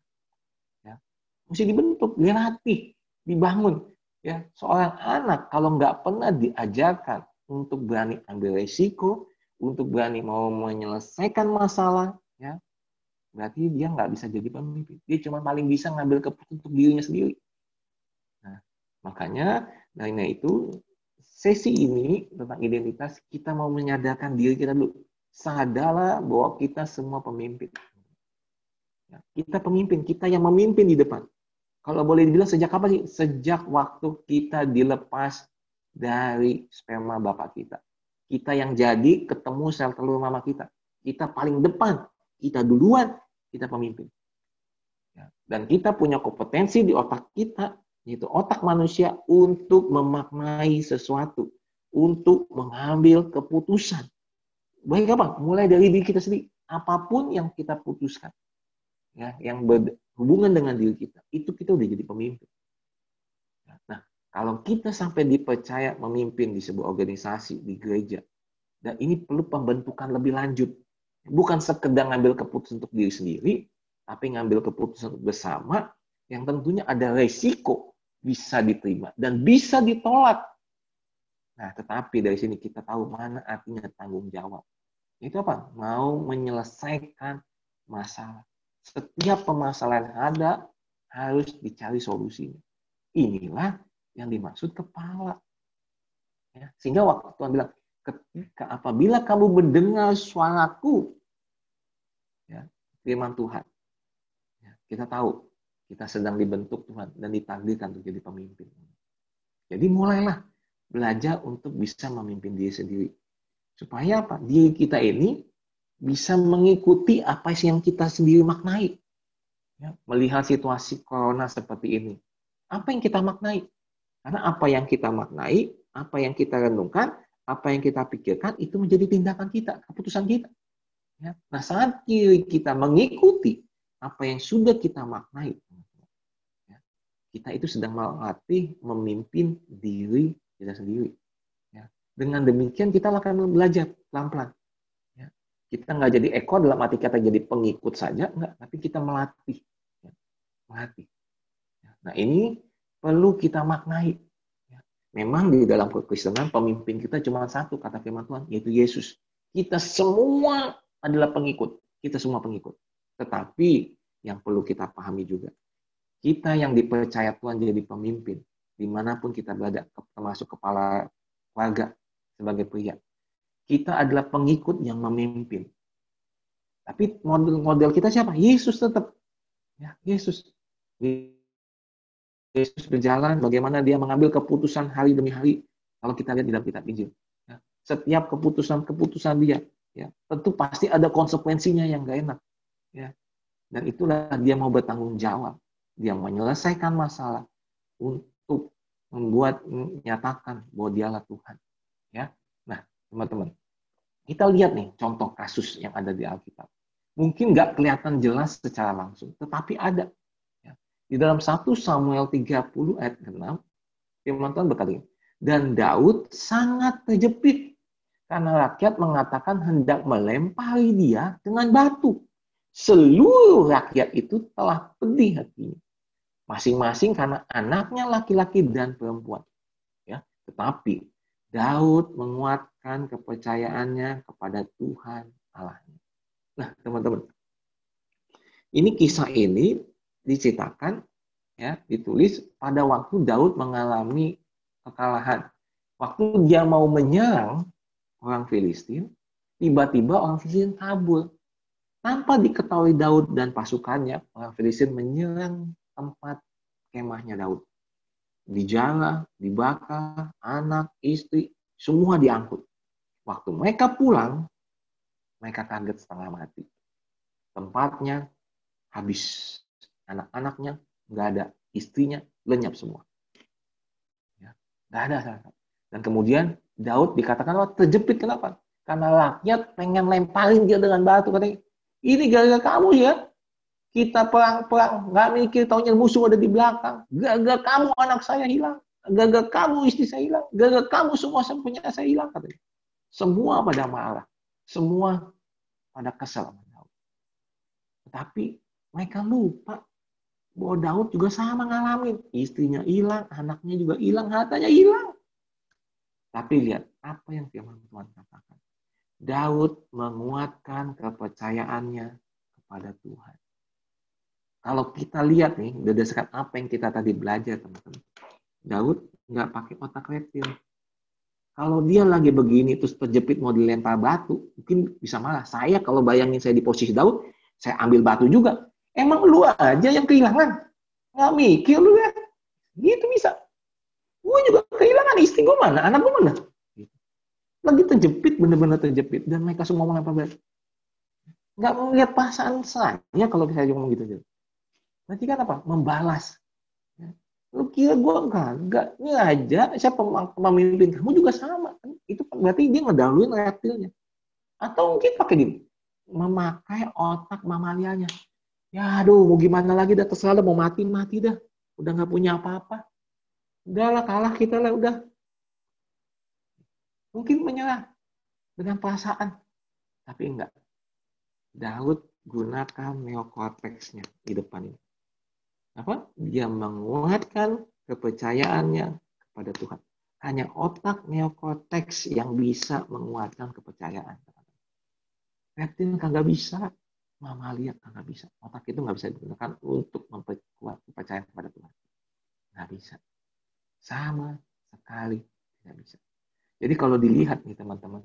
Speaker 1: Ya. Mesti dibentuk, dilatih, dibangun. Ya, seorang anak kalau nggak pernah diajarkan untuk berani ambil resiko, untuk berani mau menyelesaikan masalah, ya, berarti dia nggak bisa jadi pemimpin. Dia cuma paling bisa ngambil keputusan untuk dirinya sendiri. Makanya dari itu sesi ini tentang identitas kita mau menyadarkan diri kita dulu. Sadarlah bahwa kita semua pemimpin. Ya, kita pemimpin, kita yang memimpin di depan. Kalau boleh dibilang sejak kapan sih? Sejak waktu kita dilepas dari sperma bapak kita. Kita yang jadi ketemu sel telur mama kita. Kita paling depan, kita duluan, kita pemimpin. Ya, dan kita punya kompetensi di otak kita Yaitu otak manusia untuk memaknai sesuatu. Untuk mengambil keputusan. Baik apa? Mulai dari diri kita sendiri. Apa pun yang kita putuskan. ya Yang berhubungan dengan diri kita. Itu kita udah jadi pemimpin. Nah, kalau kita sampai dipercaya memimpin di sebuah organisasi, di gereja, dan ini perlu pembentukan lebih lanjut. Bukan sekedar ngambil keputusan untuk diri sendiri, tapi ngambil keputusan bersama yang tentunya ada resiko bisa diterima dan bisa ditolak. Nah, tetapi dari sini kita tahu mana artinya tanggung jawab. Itu apa? Mau menyelesaikan masalah. Setiap permasalahan ada harus dicari solusinya. Inilah yang dimaksud kepala. Ya, sehingga waktu Tuhan bilang, ketika apabila kamu mendengar suaraku, ya, firman Tuhan, ya, kita tahu kita sedang dibentuk Tuhan dan ditakdirkan untuk jadi pemimpin. Jadi mulailah belajar untuk bisa memimpin diri sendiri. Supaya apa? Diri kita ini bisa mengikuti apa yang kita sendiri maknai. Ya, melihat situasi corona seperti ini. Apa yang kita maknai? Karena apa yang kita maknai, apa yang kita renungkan, apa yang kita pikirkan itu menjadi tindakan kita, keputusan kita. Ya. Nah saat kita mengikuti apa yang sudah kita maknai, ya, kita itu sedang melatih memimpin diri kita sendiri. Ya. Dengan demikian kita akan belajar pelan-pelan. Ya. Kita nggak jadi ekor dalam arti kata jadi pengikut saja, enggak, tapi kita melatih. Melatih. Nah ini perlu kita maknai. Memang di dalam kekristenan pemimpin kita cuma satu kata firman Tuhan yaitu Yesus. Kita semua adalah pengikut. Kita semua pengikut. Tetapi yang perlu kita pahami juga. Kita yang dipercaya Tuhan jadi pemimpin. Di mana pun kita berada. Termasuk kepala keluarga sebagai pria. Kita adalah pengikut yang memimpin. Tapi model-model kita siapa? Yesus tetap. Ya, Yesus. Yesus berjalan, bagaimana dia mengambil keputusan hari demi hari. Kalau kita lihat di dalam kitab Injil. Ya, setiap keputusan-keputusan dia, ya, tentu pasti ada konsekuensinya yang gak enak. Ya. Dan itulah dia mau bertanggung jawab. Dia menyelesaikan masalah untuk membuat, menyatakan bahwa dialah Tuhan. Ya. Nah, teman-teman, kita lihat nih contoh kasus yang ada di Alkitab. Mungkin nggak kelihatan jelas secara langsung, tetapi ada di dalam 1 Samuel 30 ayat 6, firman Tuhan berkata, dan Daud sangat terjepit karena rakyat mengatakan hendak melempari dia dengan batu. Seluruh rakyat itu telah pedih hatinya. Masing-masing karena anaknya laki-laki dan perempuan. Ya, tetapi Daud menguatkan kepercayaannya kepada Tuhan Allahnya. Nah, teman-teman, ini kisah ini diceritakan ya ditulis pada waktu Daud mengalami kekalahan. Waktu dia mau menyerang orang Filistin, tiba-tiba orang Filistin kabur. Tanpa diketahui Daud dan pasukannya, orang Filistin menyerang tempat kemahnya Daud. Dijala, dibakar, anak, istri, semua diangkut. Waktu mereka pulang, mereka kaget setengah mati. Tempatnya habis anak-anaknya nggak ada, istrinya lenyap semua. Ya, nggak ada. Dan kemudian Daud dikatakan terjepit kenapa? Karena rakyat pengen lemparin dia dengan batu katanya. Ini gara-gara kamu ya. Kita perang-perang nggak mikir tahunya musuh ada di belakang. Gara-gara kamu anak saya hilang. Gara-gara kamu istri saya hilang. Gara-gara kamu semua punya saya hilang katanya. Semua pada marah. Semua pada kesal Tetapi mereka lupa bahwa Daud juga sama ngalamin. Istrinya hilang, anaknya juga hilang, hartanya hilang. Tapi lihat apa yang firman Tuhan katakan. Daud menguatkan kepercayaannya kepada Tuhan. Kalau kita lihat nih, berdasarkan apa yang kita tadi belajar, teman-teman. Daud nggak pakai otak reptil. Kalau dia lagi begini, terus terjepit mau dilempar batu, mungkin bisa malah. Saya kalau bayangin saya di posisi Daud, saya ambil batu juga. Emang lu aja yang kehilangan? Nggak mikir lu ya? Gitu bisa. Gue juga kehilangan istri gue mana? Anak gue mana? Lagi terjepit, bener-bener terjepit. Dan mereka semua melempar batu. Nggak melihat perasaan saya kalau saya ngomong gitu. Berarti kan apa? Membalas. Lu kira gue enggak? Ini aja, siapa pemimpin kamu juga sama. Itu berarti dia ngedahuluin reptilnya. Atau mungkin pakai gini, memakai otak mamalianya. Ya aduh, mau gimana lagi dah terserah mau mati mati dah. Udah nggak punya apa-apa. Udahlah kalah kita lah udah. Mungkin menyerah dengan perasaan, tapi enggak. Daud gunakan neokorteksnya di depan ini. Apa? Dia menguatkan kepercayaannya kepada Tuhan. Hanya otak neokorteks yang bisa menguatkan kepercayaan. Reptil kagak bisa mamalia nggak bisa. Otak itu nggak bisa digunakan untuk memperkuat kepercayaan kepada Tuhan. Nggak bisa. Sama sekali tidak bisa. Jadi kalau dilihat nih teman-teman,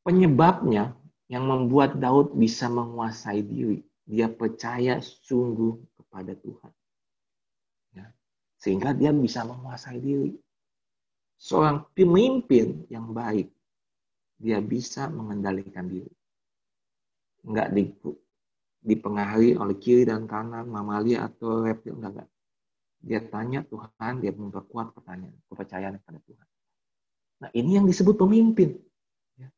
Speaker 1: penyebabnya yang membuat Daud bisa menguasai diri, dia percaya sungguh kepada Tuhan. Ya. Sehingga dia bisa menguasai diri. Seorang pemimpin yang baik, dia bisa mengendalikan diri nggak di, dipengaruhi oleh kiri dan kanan, mamalia atau reptil, enggak, enggak. Dia tanya Tuhan, dia memperkuat pertanyaan, kepercayaan kepada Tuhan. Nah ini yang disebut pemimpin. Ya.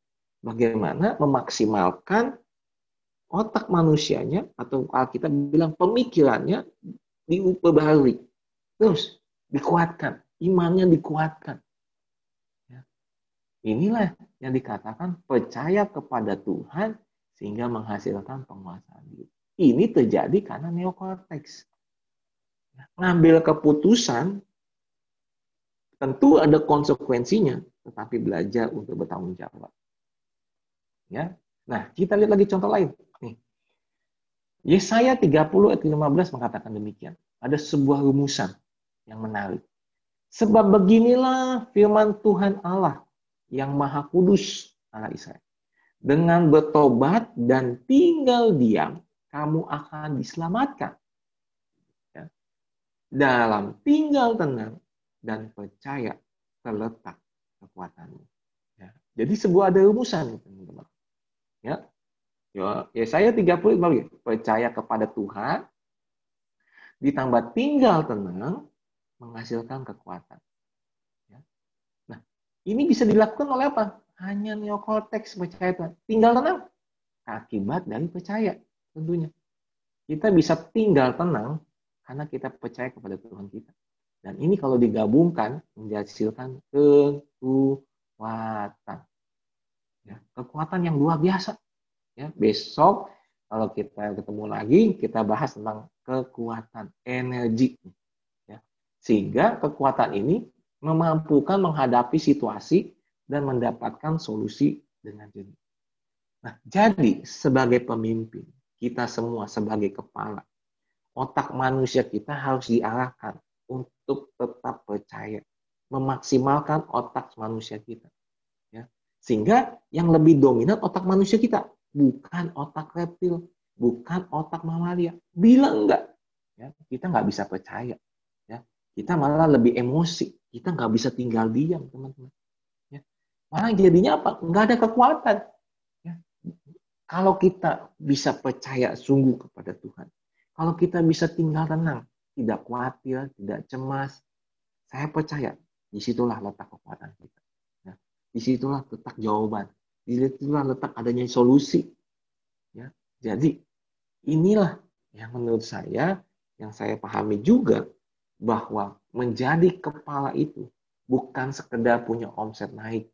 Speaker 1: Bagaimana memaksimalkan otak manusianya, atau kita bilang pemikirannya diperbaharui. Terus dikuatkan, imannya dikuatkan. Ya. Inilah yang dikatakan percaya kepada Tuhan sehingga menghasilkan penguasaan diri. Ini terjadi karena neokortex. Ngambil keputusan tentu ada konsekuensinya, tetapi belajar untuk bertanggung jawab. Ya. Nah, kita lihat lagi contoh lain. Nih. Yesaya 30 ayat 15 mengatakan demikian. Ada sebuah rumusan yang menarik. Sebab beginilah firman Tuhan Allah yang Maha Kudus Allah Israel. Dengan bertobat dan tinggal diam, kamu akan diselamatkan. Ya. Dalam tinggal tenang dan percaya terletak kekuatanmu. Ya. Jadi sebuah ada rumusan, teman-teman. Ya. Ya, ya saya 30 bagi percaya kepada Tuhan, ditambah tinggal tenang, menghasilkan kekuatan. Ya. Nah, ini bisa dilakukan oleh apa? hanya neokortex percaya Tuhan. Tinggal tenang. Akibat dari percaya tentunya. Kita bisa tinggal tenang karena kita percaya kepada Tuhan kita. Dan ini kalau digabungkan menghasilkan kekuatan. Ya, kekuatan yang luar biasa. Ya, besok kalau kita ketemu lagi, kita bahas tentang kekuatan energi. Ya, sehingga kekuatan ini memampukan menghadapi situasi dan mendapatkan solusi dengan jernih. Nah, jadi sebagai pemimpin, kita semua sebagai kepala, otak manusia kita harus diarahkan untuk tetap percaya, memaksimalkan otak manusia kita. Ya. Sehingga yang lebih dominan otak manusia kita, bukan otak reptil, bukan otak mamalia. Bilang enggak, ya, kita nggak bisa percaya. Ya. Kita malah lebih emosi, kita nggak bisa tinggal diam, teman-teman. Malah jadinya apa? Nggak ada kekuatan. Ya. Kalau kita bisa percaya sungguh kepada Tuhan, kalau kita bisa tinggal tenang, tidak khawatir, tidak cemas, saya percaya di situlah letak kekuatan kita. Ya. Di situlah letak jawaban. Di situlah letak adanya solusi. Ya. Jadi inilah yang menurut saya, yang saya pahami juga bahwa menjadi kepala itu bukan sekedar punya omset naik,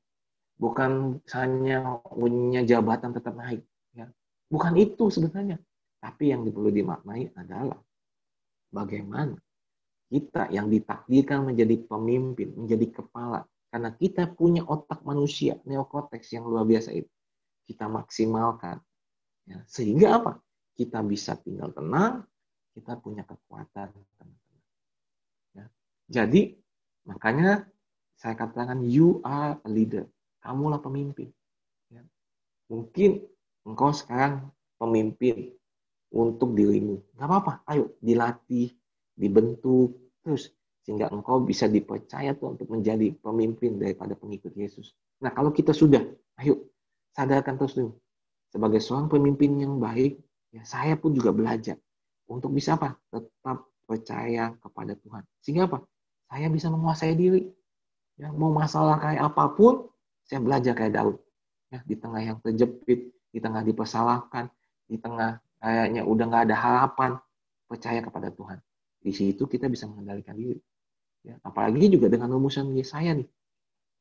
Speaker 1: bukan hanya punya jabatan tetap naik. Ya. Bukan itu sebenarnya. Tapi yang perlu dimaknai adalah bagaimana kita yang ditakdirkan menjadi pemimpin, menjadi kepala, karena kita punya otak manusia, neokortex yang luar biasa itu, kita maksimalkan. Ya. Sehingga apa? Kita bisa tinggal tenang, kita punya kekuatan. Ya. Jadi, makanya saya katakan you are a leader kamulah pemimpin. Ya. Mungkin engkau sekarang pemimpin untuk dirimu. Gak apa-apa, ayo dilatih, dibentuk, terus sehingga engkau bisa dipercaya tuh untuk menjadi pemimpin daripada pengikut Yesus. Nah kalau kita sudah, ayo sadarkan terus dulu. Sebagai seorang pemimpin yang baik, ya saya pun juga belajar untuk bisa apa? Tetap percaya kepada Tuhan. Sehingga apa? Saya bisa menguasai diri. Ya, mau masalah kayak apa pun, saya belajar kayak Daud. Ya, di tengah yang terjepit, di tengah dipersalahkan, di tengah kayaknya udah nggak ada harapan, percaya kepada Tuhan. Di situ kita bisa mengendalikan diri. Ya, apalagi juga dengan rumusan Yesaya nih.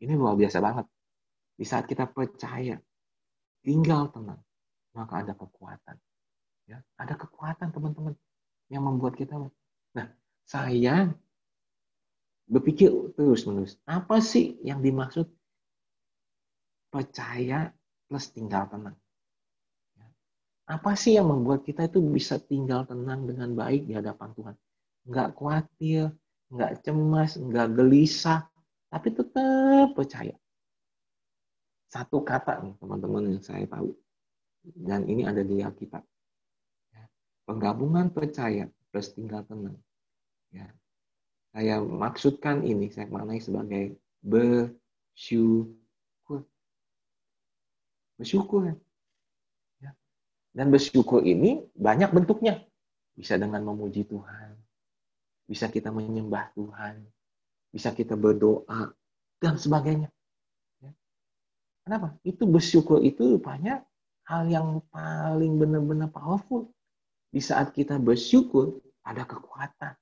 Speaker 1: Ini luar biasa banget. Di saat kita percaya, tinggal tenang, maka ada kekuatan. Ya, ada kekuatan teman-teman yang membuat kita. Nah, saya berpikir terus-menerus, apa sih yang dimaksud percaya plus tinggal tenang? Ya. Apa sih yang membuat kita itu bisa tinggal tenang dengan baik di hadapan Tuhan? Nggak khawatir, nggak cemas, nggak gelisah, tapi tetap percaya. Satu kata nih teman-teman yang saya tahu. Dan ini ada di Alkitab. Penggabungan percaya plus tinggal tenang. Ya. Saya maksudkan ini, saya maknai sebagai bersyukur. Bersyukur. Dan bersyukur ini banyak bentuknya. Bisa dengan memuji Tuhan. Bisa kita menyembah Tuhan. Bisa kita berdoa. Dan sebagainya. Ya. Kenapa? Itu bersyukur itu rupanya hal yang paling benar-benar powerful di saat kita bersyukur, ada kekuatan.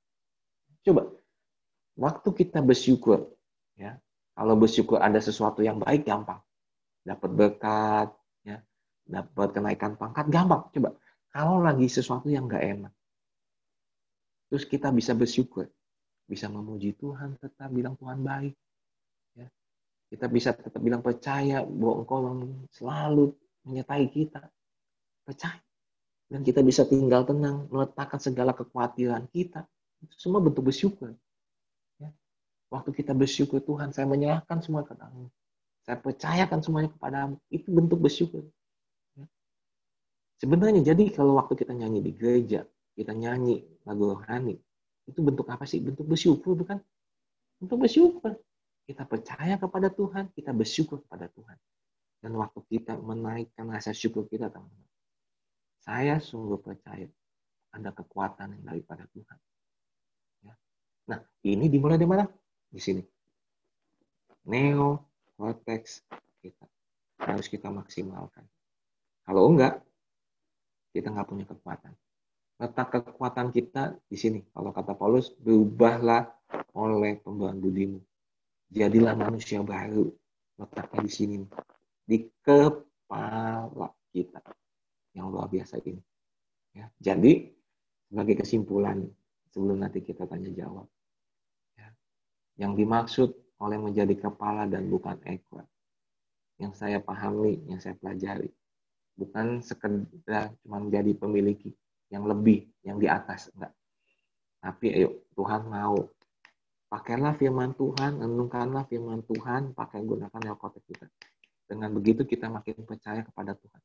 Speaker 1: Coba, waktu kita bersyukur, ya, kalau bersyukur ada sesuatu yang baik, gampang. Dapat berkat, dapat kenaikan pangkat, gampang. Coba, kalau lagi sesuatu yang nggak enak, terus kita bisa bersyukur, bisa memuji Tuhan, tetap bilang Tuhan baik. Ya. Kita bisa tetap bilang percaya bahwa Engkau selalu menyertai kita. Percaya. Dan kita bisa tinggal tenang, meletakkan segala kekhawatiran kita. Itu semua bentuk bersyukur. Ya. Waktu kita bersyukur Tuhan, saya menyerahkan semua kepadamu. Saya percayakan semuanya kepadamu. Itu bentuk bersyukur. Ya. Sebenarnya jadi kalau waktu kita nyanyi di gereja, kita nyanyi lagu rohani, itu bentuk apa sih? Bentuk bersyukur bukan? Bentuk bersyukur. Kita percaya kepada Tuhan, kita bersyukur kepada Tuhan. Dan waktu kita menaikkan rasa syukur kita, teman-teman, saya sungguh percaya ada kekuatan yang daripada Tuhan. Ya. Nah, ini dimulai di mana? Di sini. Neo cortex kita harus kita maksimalkan. Kalau enggak, kita nggak punya kekuatan. Letak kekuatan kita di sini. Kalau kata Paulus, berubahlah oleh pembawaan budimu. Jadilah manusia baru. Letaknya di sini. Di kepala kita yang luar biasa ini. Ya, jadi sebagai kesimpulan sebelum nanti kita tanya jawab, ya, yang dimaksud oleh menjadi kepala dan bukan ekor, yang saya pahami, yang saya pelajari, bukan sekedar cuma menjadi pemiliki yang lebih, yang di atas, enggak. Tapi ayo Tuhan mau pakailah firman Tuhan, renungkanlah firman Tuhan, pakai gunakan neokotek kita. Dengan begitu kita makin percaya kepada Tuhan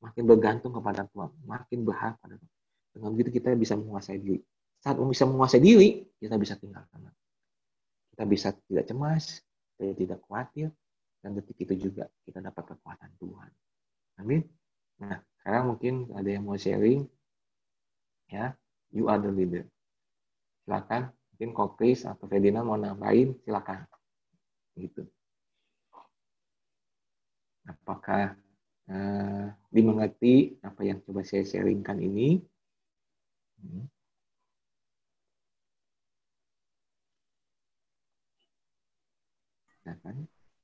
Speaker 1: makin bergantung kepada Tuhan, makin berharap pada Tuhan. Dengan begitu kita bisa menguasai diri. Saat bisa menguasai diri, kita bisa tinggal tenang. Kita bisa tidak cemas, kita tidak khawatir, dan detik itu juga kita dapat kekuatan Tuhan. Amin. Nah, sekarang mungkin ada yang mau sharing, ya, you are the leader. Silakan, mungkin Kokris atau Ferdinand mau nambahin, silakan. Gitu. Apakah uh, dimengerti apa yang coba saya sharingkan ini. Hmm.
Speaker 2: Nah, kan?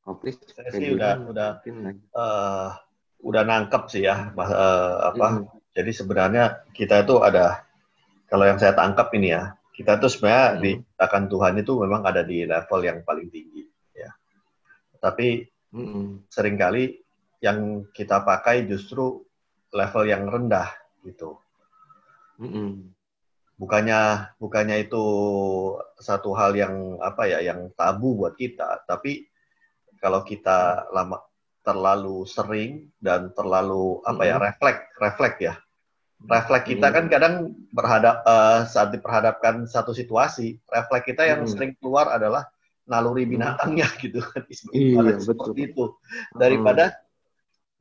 Speaker 2: Koplis, saya sih udah udah uh, udah nangkep sih ya uh, apa hmm. jadi sebenarnya kita itu ada kalau yang saya tangkap ini ya kita tuh sebenarnya hmm. diciptakan Tuhan itu memang ada di level yang paling tinggi ya tapi hmm. sering kali yang kita pakai justru level yang rendah gitu. Mm -hmm. Bukannya bukannya itu satu hal yang apa ya yang tabu buat kita, tapi kalau kita lama terlalu sering dan terlalu apa ya refleks refleks ya refleks kita kan kadang berhadap uh, saat diperhadapkan satu situasi refleks kita yang sering keluar adalah naluri binatangnya gitu kan iya, betul. itu daripada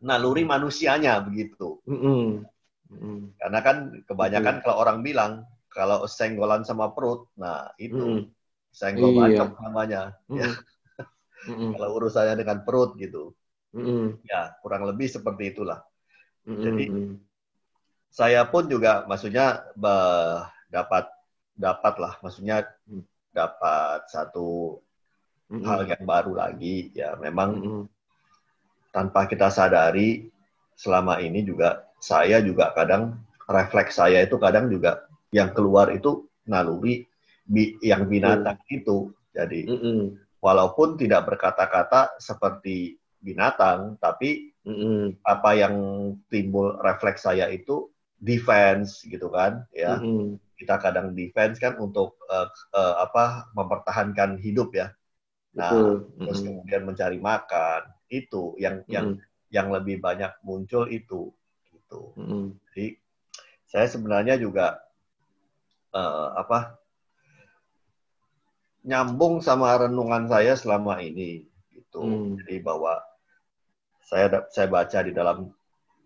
Speaker 2: naluri manusianya begitu. Mm -hmm. Karena kan kebanyakan mm -hmm. kalau orang bilang kalau senggolan sama perut, nah itu mm. senggol iya. namanya. Mm. Ya. Mm. kalau urusannya dengan perut gitu, mm. ya kurang lebih seperti itulah. Mm. Jadi saya pun juga, maksudnya dapat dapat lah, maksudnya dapat satu mm. hal yang baru lagi. Ya memang mm. tanpa kita sadari selama ini juga saya juga kadang refleks saya itu kadang juga yang keluar itu naluri bi yang binatang mm. itu. Jadi mm -mm. walaupun tidak berkata-kata seperti binatang, tapi mm -mm. apa yang timbul refleks saya itu defense gitu kan, ya. Mm -mm. Kita kadang defense kan untuk uh, uh, apa mempertahankan hidup ya. Nah, mm terus kemudian mencari makan itu yang mm -hmm. yang yang lebih banyak muncul itu gitu. Mm -hmm. Jadi saya sebenarnya juga uh, apa nyambung sama renungan saya selama ini gitu hmm. jadi bahwa saya saya baca di dalam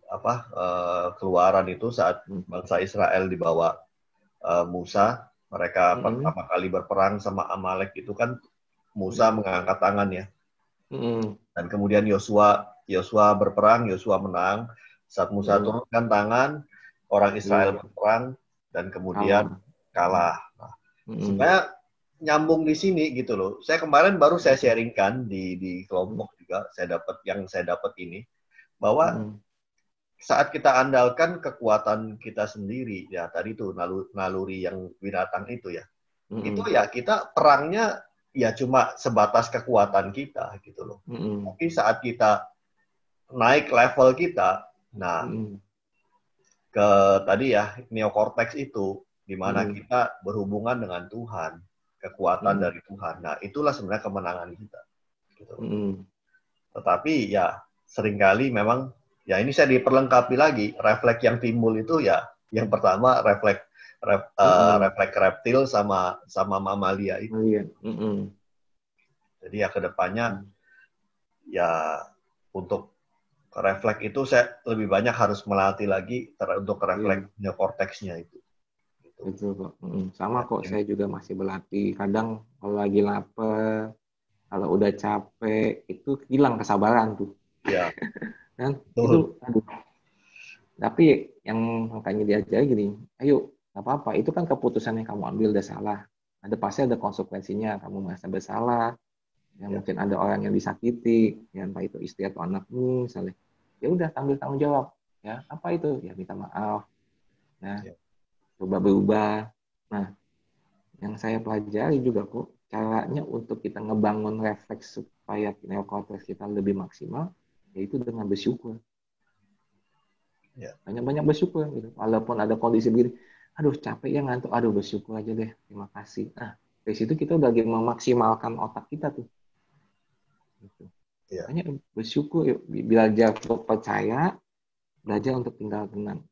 Speaker 2: apa uh, keluaran itu saat bangsa Israel dibawa uh, Musa mereka hmm. pertama kali berperang sama Amalek itu kan Musa hmm. mengangkat tangan ya hmm. dan kemudian Yosua Yosua berperang Yosua menang saat Musa hmm. turunkan tangan orang Israel hmm. berperang dan kemudian kalah. Nah, hmm. Sebenarnya nyambung di sini gitu loh. Saya kemarin baru saya sharingkan di di kelompok juga saya dapat yang saya dapat ini bahwa hmm. saat kita andalkan kekuatan kita sendiri ya tadi tuh naluri, naluri yang binatang itu ya. Hmm. Itu ya kita perangnya ya cuma sebatas kekuatan kita gitu loh. Hmm. Tapi saat kita naik level kita, nah hmm. ke tadi ya neokortex itu di mana hmm. kita berhubungan dengan Tuhan, kekuatan hmm. dari Tuhan. Nah, itulah sebenarnya kemenangan kita. Gitu. Hmm. Tetapi ya sering kali memang ya ini saya diperlengkapi lagi refleks yang timbul itu ya yang pertama refleks ref, uh, hmm. refleks reptil sama sama mamalia itu. Hmm. Jadi ya ke depannya hmm. ya untuk refleks itu saya lebih banyak harus melatih lagi untuk refleks yeah. neokorteksnya itu.
Speaker 1: Betul kok. Sama kok saya juga masih berlatih. Kadang kalau lagi lapar, kalau udah capek, itu hilang kesabaran tuh.
Speaker 2: Iya.
Speaker 1: kan? Itu aduh. Tapi yang makanya diajar gini, ayo nggak apa-apa. Itu kan keputusan yang kamu ambil udah salah. Ada pasti ada konsekuensinya. Kamu merasa bersalah. Ya, ya. mungkin ada orang yang disakiti, ya entah itu istri atau anakmu misalnya. Ya udah ambil tanggung jawab. Ya apa itu? Ya minta maaf. Ya, ya coba berubah. Nah, yang saya pelajari juga kok caranya untuk kita ngebangun refleks supaya neokortex kita lebih maksimal yaitu dengan bersyukur. Ya. Banyak-banyak bersyukur gitu. Walaupun ada kondisi begini, aduh capek ya ngantuk, aduh bersyukur aja deh, terima kasih. Nah, dari situ kita udah memaksimalkan otak kita tuh. Gitu. Ya. Banyak bersyukur, yuk. belajar untuk percaya, belajar untuk tinggal tenang.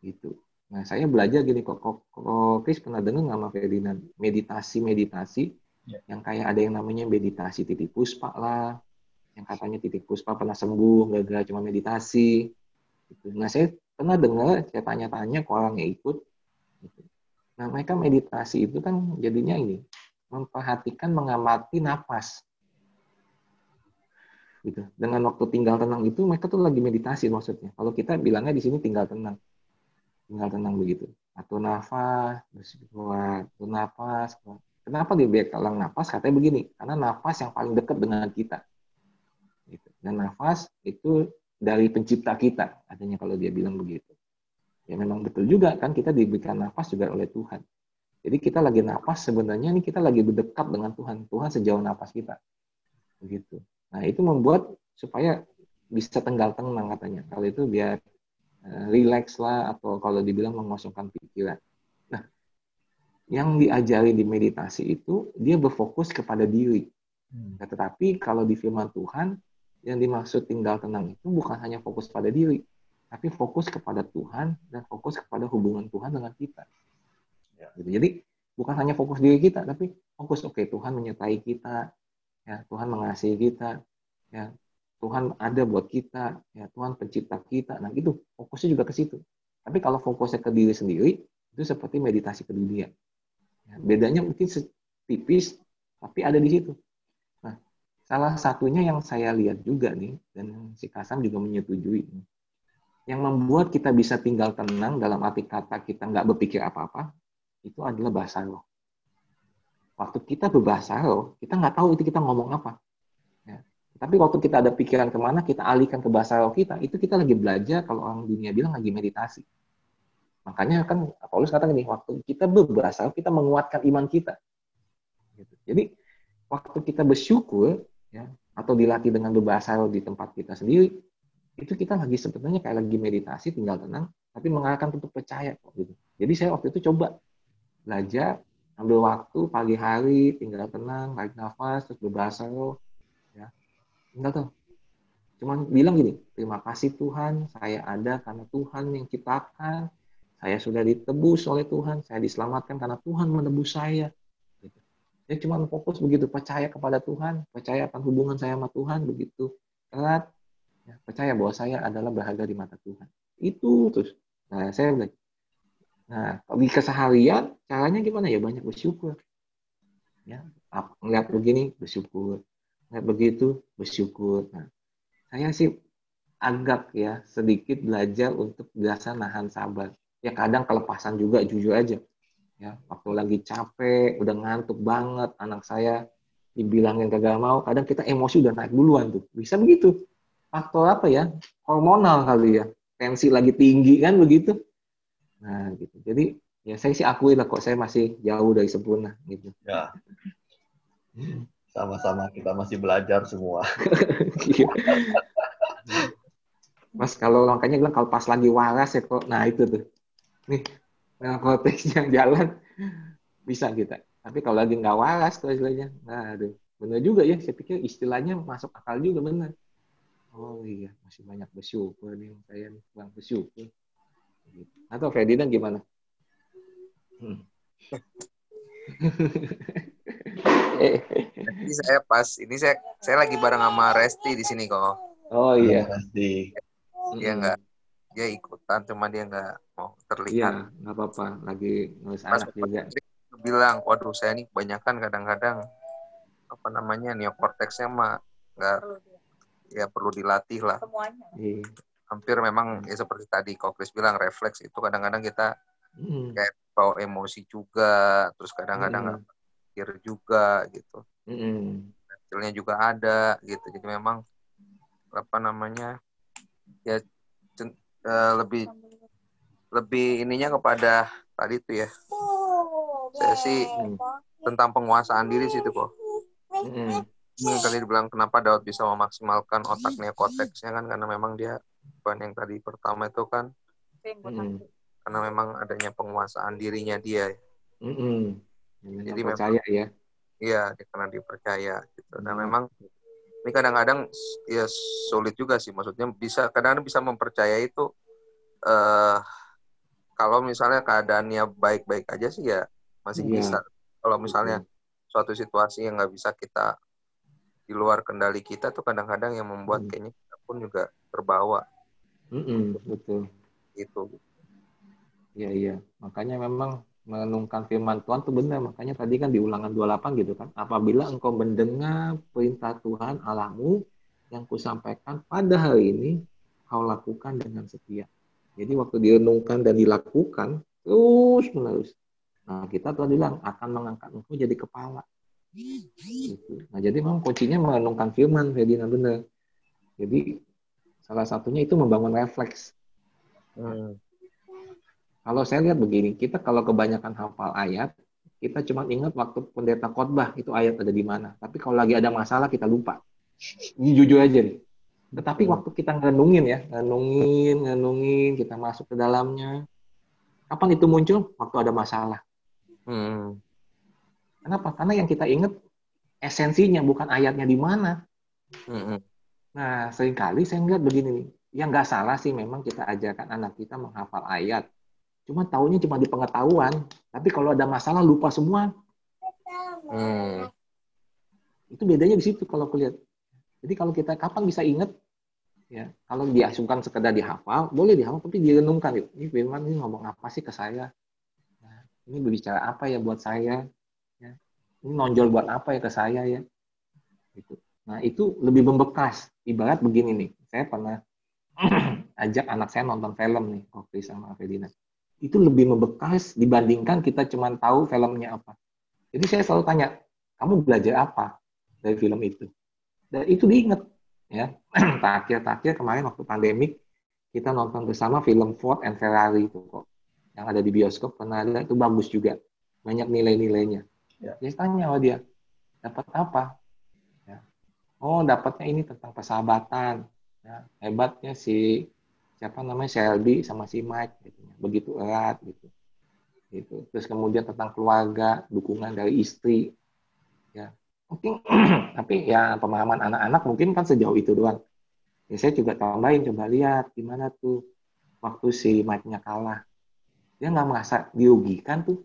Speaker 1: Gitu. Nah, saya belajar gini kok, kok, kok Chris pernah dengar nggak Mas Ferdinand? Meditasi-meditasi yeah. yang kayak ada yang namanya meditasi titik puspa lah, yang katanya titik puspa pernah sembuh, gagal cuma meditasi. Gitu. Nah, saya pernah dengar, saya tanya-tanya ke orang yang ikut. Gitu. Nah, mereka meditasi itu kan jadinya ini, memperhatikan, mengamati nafas. Gitu. Dengan waktu tinggal tenang itu, mereka tuh lagi meditasi maksudnya. Kalau kita bilangnya di sini tinggal tenang tinggal tenang begitu atur nafas kuat atur nafas kuat. Kenapa dia kalang nafas katanya begini karena nafas yang paling dekat dengan kita. Gitu. dan nafas itu dari pencipta kita artinya kalau dia bilang begitu. Ya memang betul juga kan kita diberikan nafas juga oleh Tuhan. Jadi kita lagi nafas sebenarnya ini kita lagi berdekat dengan Tuhan. Tuhan sejauh nafas kita. Begitu. Nah itu membuat supaya bisa tenggal tenang katanya. Kalau itu biar Eh, relax lah atau kalau dibilang mengosongkan pikiran. Yang diajari di meditasi itu dia berfokus kepada diri. Hmm. Nah, tetapi kalau di firman Tuhan yang dimaksud tinggal tenang itu bukan hanya fokus pada diri, tapi fokus kepada Tuhan dan fokus kepada hubungan Tuhan dengan kita. Ya. Gitu. Jadi bukan hanya fokus diri kita, tapi fokus oke okay, Tuhan menyertai kita, ya Tuhan mengasihi kita, ya Tuhan ada buat kita, ya Tuhan pencipta kita. Nah itu fokusnya juga ke situ. Tapi kalau fokusnya ke diri sendiri, itu seperti meditasi ke dunia. Ya, bedanya mungkin tipis, tapi ada di situ. Nah, salah satunya yang saya lihat juga nih, dan si Kasam juga menyetujui, yang membuat kita bisa tinggal tenang dalam arti kata kita nggak berpikir apa-apa, itu adalah bahasa roh. Waktu kita berbahasa roh, kita nggak tahu itu kita ngomong apa. Ya. Tapi waktu kita ada pikiran ke mana, kita alihkan ke bahasa roh kita, itu kita lagi belajar, kalau orang dunia bilang lagi meditasi. Makanya kan Paulus kata gini, waktu kita berbahasa, kita menguatkan iman kita. Gitu. Jadi waktu kita bersyukur, ya, atau dilatih dengan berbahasa di tempat kita sendiri, itu kita lagi sebetulnya kayak lagi meditasi, tinggal tenang, tapi mengarahkan untuk percaya kok gitu. Jadi saya waktu itu coba belajar, ambil waktu pagi hari, tinggal tenang, tarik nafas, terus berbahasa ya, tinggal tuh. Cuman bilang gini, terima kasih Tuhan, saya ada karena Tuhan yang ciptakan, saya sudah ditebus oleh Tuhan, saya diselamatkan karena Tuhan menebus saya. Dia cuma fokus begitu, percaya kepada Tuhan, percaya akan hubungan saya sama Tuhan, begitu erat, ya, percaya bahwa saya adalah berharga di mata Tuhan. Itu terus. Nah, saya bilang, nah, di keseharian, caranya gimana ya? Banyak bersyukur. Ya, ngeliat begini, bersyukur. Ngeliat begitu, bersyukur. Nah, saya sih agak ya sedikit belajar untuk biasa nahan sabar ya kadang kelepasan juga jujur aja. Ya waktu lagi capek udah ngantuk banget anak saya dibilangin kagak mau kadang kita emosi udah naik duluan tuh. Bisa begitu. Faktor apa ya? Hormonal kali ya. Tensi lagi tinggi kan begitu. Nah gitu. Jadi ya saya sih akui lah kok saya masih jauh dari sempurna gitu.
Speaker 2: Ya. Sama-sama kita masih belajar semua.
Speaker 1: Mas kalau makanya bilang kalau pas lagi waras ya kok nah itu tuh nih nah, konteksnya jalan bisa kita. Tapi kalau lagi nggak waras tuh istilahnya. Nah aduh benar juga ya saya pikir istilahnya masuk akal juga benar oh iya masih banyak bersyukur nih saya nih kurang bersyukur. Atau Ferdinand gimana? Hmm.
Speaker 3: ini saya pas ini saya saya lagi bareng sama Resti di sini kok.
Speaker 1: Oh iya. Resti
Speaker 3: dia nggak dia ikutan cuma dia nggak mau terlihat
Speaker 1: iya nggak apa-apa lagi nulis anak juga
Speaker 3: bilang waduh saya ini kebanyakan kadang-kadang apa namanya neokorteksnya mah nggak ya perlu dilatih lah Semuanya. Iya. hampir memang ya seperti tadi kok Chris bilang refleks itu kadang-kadang kita hmm. kayak bawa emosi juga terus kadang-kadang hmm. pikir juga gitu hmm. hasilnya juga ada gitu jadi memang apa namanya ya uh, lebih lebih ininya kepada tadi itu ya. Saya sih tentang penguasaan diri sih itu kok hmm. ini tadi dibilang kenapa Daud bisa memaksimalkan otak neokorteksnya kan? Karena memang dia bukan yang tadi pertama itu kan. Hmm. karena memang adanya penguasaan dirinya dia.
Speaker 1: Hmm. jadi percaya memang, ya.
Speaker 3: Iya karena dipercaya gitu. Dan hmm. memang ini kadang-kadang ya sulit juga sih. Maksudnya bisa kadang-kadang bisa mempercaya itu uh, kalau misalnya keadaannya baik-baik aja sih ya masih yeah. bisa kalau misalnya suatu situasi yang nggak bisa kita di luar kendali kita tuh kadang-kadang yang membuat mm. kayaknya kita pun juga terbawa
Speaker 1: mm -mm, betul
Speaker 3: itu
Speaker 1: iya iya makanya memang menenungkan firman Tuhan itu benar. Makanya tadi kan di ulangan 28 gitu kan. Apabila engkau mendengar perintah Tuhan Allahmu yang kusampaikan pada hari ini, kau lakukan dengan setia. Jadi waktu direnungkan dan dilakukan, terus menerus. Nah kita telah bilang akan mengangkat engkau jadi kepala. Gitu. Nah jadi memang kuncinya merenungkan firman, Ferdinand benar. Jadi salah satunya itu membangun refleks. Hmm kalau saya lihat begini, kita kalau kebanyakan hafal ayat, kita cuma ingat waktu pendeta khotbah itu ayat ada di mana. Tapi kalau lagi ada masalah kita lupa. Ini jujur aja nih. Tetapi hmm. waktu kita ngenungin ya, ngenungin, ngenungin, kita masuk ke dalamnya. Kapan itu muncul? Waktu ada masalah. Hmm. Kenapa? Karena yang kita ingat esensinya bukan ayatnya di mana. Hmm. Nah, sering kali saya ngeliat begini nih. Yang nggak salah sih memang kita ajarkan anak kita menghafal ayat. Cuma tahunya cuma di pengetahuan, tapi kalau ada masalah lupa semua. Hmm. Itu bedanya di situ kalau kulihat. Jadi kalau kita kapan bisa ingat, ya kalau diasumkan sekedar dihafal, boleh dihafal, tapi direnungkan. Ini firman ini ngomong apa sih ke saya? ini berbicara apa ya buat saya ya. ini nonjol buat apa ya ke saya ya gitu nah itu lebih membekas ibarat begini nih saya pernah ajak anak saya nonton film nih Kofi sama Ferdinand itu lebih membekas dibandingkan kita cuma tahu filmnya apa jadi saya selalu tanya kamu belajar apa dari film itu dan itu diingat ya. Terakhir-terakhir kemarin waktu pandemik kita nonton bersama film Ford and Ferrari itu kok. Yang ada di bioskop pernah ada itu bagus juga. Banyak nilai-nilainya. Ya. dia tanya sama dia dapat apa? Ya. oh dapatnya ini tentang persahabatan. Ya. hebatnya si siapa namanya Shelby sama si Mike gitu. begitu erat gitu. Gitu. Terus kemudian tentang keluarga dukungan dari istri mungkin tapi ya pemahaman anak-anak mungkin kan sejauh itu doang. Ya saya juga tambahin coba lihat gimana tuh waktu si Mike-nya kalah. Dia nggak merasa dirugikan tuh.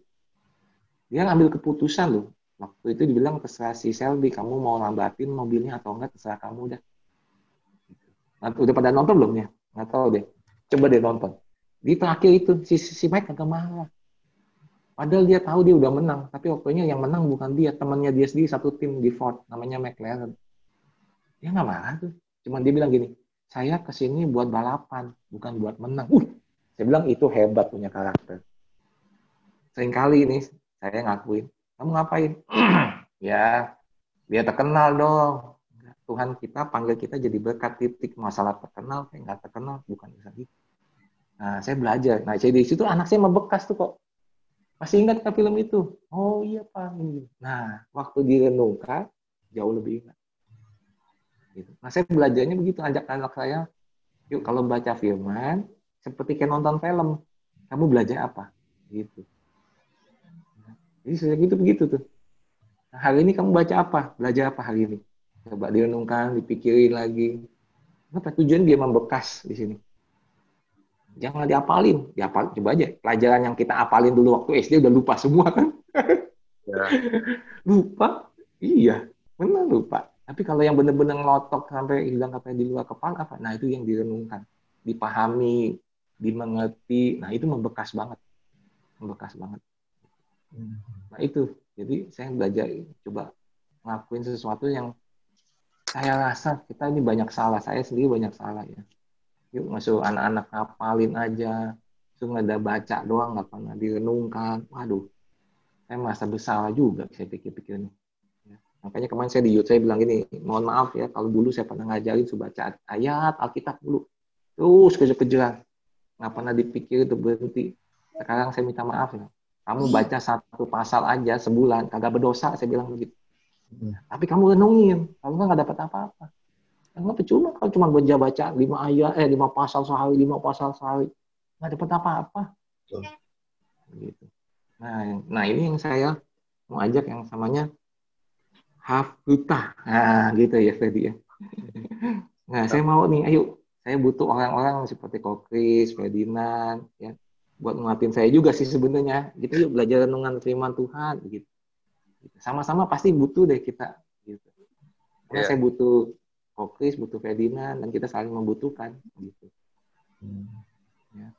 Speaker 1: Dia ngambil keputusan loh. Waktu itu dibilang terserah si Selby kamu mau lambatin mobilnya atau enggak terserah kamu dah. Nah, udah pada nonton belum ya? Nggak tahu deh. Coba deh nonton. Di terakhir itu si, si Mike kagak marah padahal dia tahu dia udah menang tapi waktunya yang menang bukan dia temannya dia sendiri satu tim di Ford namanya McLaren dia nggak marah tuh cuman dia bilang gini saya ke sini buat balapan bukan buat menang uh saya bilang itu hebat punya karakter. Seringkali ini saya ngakuin, kamu ngapain? ya, biar terkenal dong. Tuhan kita panggil kita jadi berkat titik masalah terkenal, kayak nggak terkenal, bukan bisa gitu. Nah, saya belajar. Nah, jadi di situ anak saya membekas tuh kok. Masih ingat ke film itu? Oh iya Pak. Nah, waktu direnungkan, jauh lebih ingat. Gitu. Nah, saya belajarnya begitu, ajak anak saya, yuk kalau baca firman, seperti kayak nonton film kamu belajar apa? Gitu. Jadi sudah gitu begitu tuh. Nah, hari ini kamu baca apa? Belajar apa hari ini? Coba direnungkan dipikirin lagi. Apa tujuan dia membekas di sini jangan diapalin. Diapal coba aja. Pelajaran yang kita apalin dulu waktu SD udah lupa semua kan? Ya. lupa? Iya. Benar lupa. Tapi kalau yang benar-benar ngelotok sampai hilang apa di luar kepala apa? Nah itu yang direnungkan. Dipahami dimengerti. Nah itu membekas banget. Membekas banget. Nah itu. Jadi saya belajar coba ngelakuin sesuatu yang saya rasa kita ini banyak salah. Saya sendiri banyak salah ya yuk masuk anak-anak ngapalin aja langsung ada baca doang nggak pernah direnungkan waduh saya merasa bersalah juga saya pikir-pikir nih ya. makanya kemarin saya di YouTube saya bilang gini mohon maaf ya kalau dulu saya pernah ngajarin baca ayat Alkitab dulu terus kejar-kejaran nggak pernah dipikir itu berhenti. Sekarang saya minta maaf ya. Kamu baca satu pasal aja sebulan, kagak berdosa, saya bilang begitu. Hmm. Tapi kamu renungin, kamu kan nggak dapat apa-apa. Enggak percuma kalau cuma baca baca lima ayat, eh lima pasal sehari, lima pasal sehari, nggak dapat apa-apa. Gitu. Nah, nah ini yang saya mau ajak yang samanya Hafuta. Nah, gitu ya tadi ya. Nah, saya mau nih, ayo saya butuh orang-orang seperti Kokris, Ferdinand, ya, buat nguatin saya juga sih sebenarnya. Gitu yuk belajar renungan firman Tuhan, gitu. Sama-sama pasti butuh deh kita, gitu. Karena yeah. saya butuh Kokris, butuh Ferdinand, dan kita saling membutuhkan, gitu. Hmm.
Speaker 2: Ya.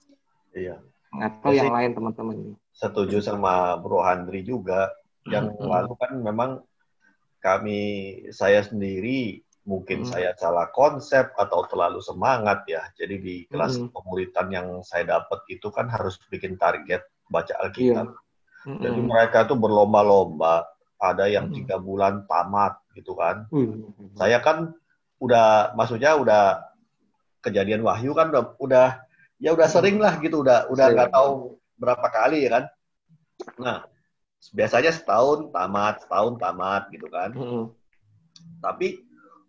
Speaker 2: Iya.
Speaker 1: Atau yang lain teman-teman ini.
Speaker 2: Setuju sama Bro Handri juga. Yang hmm. lalu kan memang kami, saya sendiri mungkin hmm. saya salah konsep atau terlalu semangat ya. Jadi di kelas hmm. pemuritan yang saya dapat itu kan harus bikin target baca Alkitab. Yeah. Hmm. Jadi mereka tuh berlomba-lomba. Ada yang hmm. tiga bulan tamat gitu kan. Hmm. Saya kan udah, maksudnya udah kejadian wahyu kan udah, udah ya udah hmm. sering lah gitu. Udah udah nggak tahu berapa kali ya kan. Nah biasanya setahun tamat, setahun tamat gitu kan. Hmm. Tapi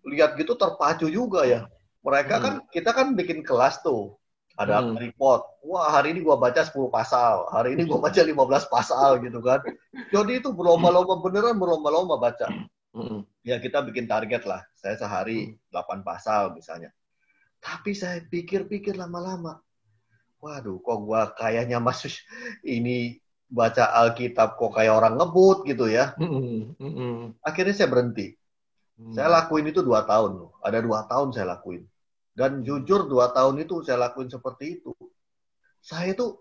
Speaker 2: lihat gitu terpacu juga ya. Mereka hmm. kan kita kan bikin kelas tuh. Ada hmm. report. Wah, hari ini gua baca 10 pasal. Hari ini gua baca 15 pasal gitu kan. Jadi itu berlomba-lomba beneran berlomba-lomba baca. Hmm. Ya kita bikin target lah. Saya sehari hmm. 8 pasal misalnya. Tapi saya pikir-pikir lama-lama. Waduh, kok gua kayaknya masuk ini baca Alkitab kok kayak orang ngebut gitu ya. Hmm. Hmm. Akhirnya saya berhenti Hmm. Saya lakuin itu dua tahun loh. Ada dua tahun saya lakuin. Dan jujur dua tahun itu saya lakuin seperti itu. Saya itu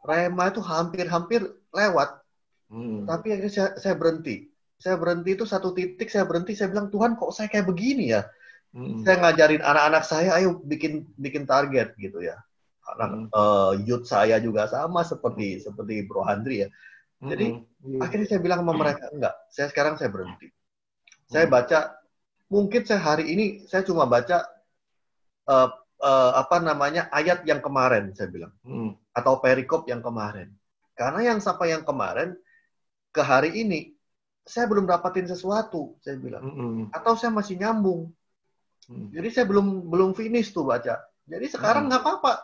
Speaker 2: Rema itu hampir-hampir lewat. Hmm. Tapi akhirnya saya, saya berhenti. Saya berhenti itu satu titik, saya berhenti, saya bilang, Tuhan kok saya kayak begini ya? Hmm. Saya ngajarin anak-anak saya, ayo bikin bikin target gitu ya. Anak hmm. uh, youth saya juga sama seperti seperti Bro Andri ya. Jadi hmm. akhirnya saya bilang sama mereka, enggak, saya sekarang saya berhenti. Saya hmm. baca, mungkin saya hari ini saya cuma baca uh, uh, apa namanya ayat yang kemarin saya bilang hmm. atau perikop yang kemarin karena yang sampai yang kemarin ke hari ini saya belum dapatin sesuatu saya bilang hmm. atau saya masih nyambung hmm. jadi saya belum belum finish tuh baca jadi sekarang hmm. nggak hmm. apa-apa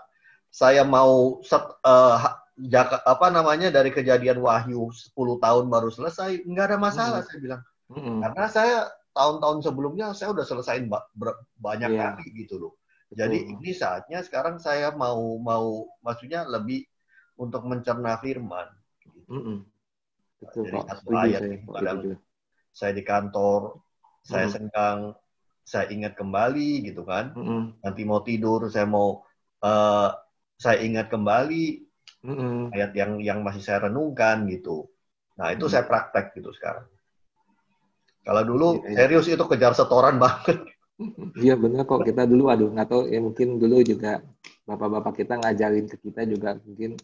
Speaker 2: saya mau set, uh, jaka, apa namanya dari kejadian wahyu 10 tahun baru selesai nggak ada masalah hmm. saya bilang hmm. karena saya tahun-tahun sebelumnya saya udah selesaiin banyak yeah. kali gitu loh jadi ini saatnya sekarang saya mau mau maksudnya lebih untuk mencerna firman. Gitu. Mm -hmm. Betul, Jadi Pak. satu ayat saya, saya di kantor, saya mm -hmm. senggang, saya ingat kembali gitu kan. Mm -hmm. Nanti mau tidur, saya mau uh, saya ingat kembali mm -hmm. ayat yang yang masih saya renungkan gitu. Nah itu mm -hmm. saya praktek gitu sekarang. Kalau dulu iya. serius itu kejar setoran banget.
Speaker 1: Iya benar kok kita dulu aduh nggak tahu ya mungkin dulu juga bapak-bapak kita ngajarin ke kita juga mungkin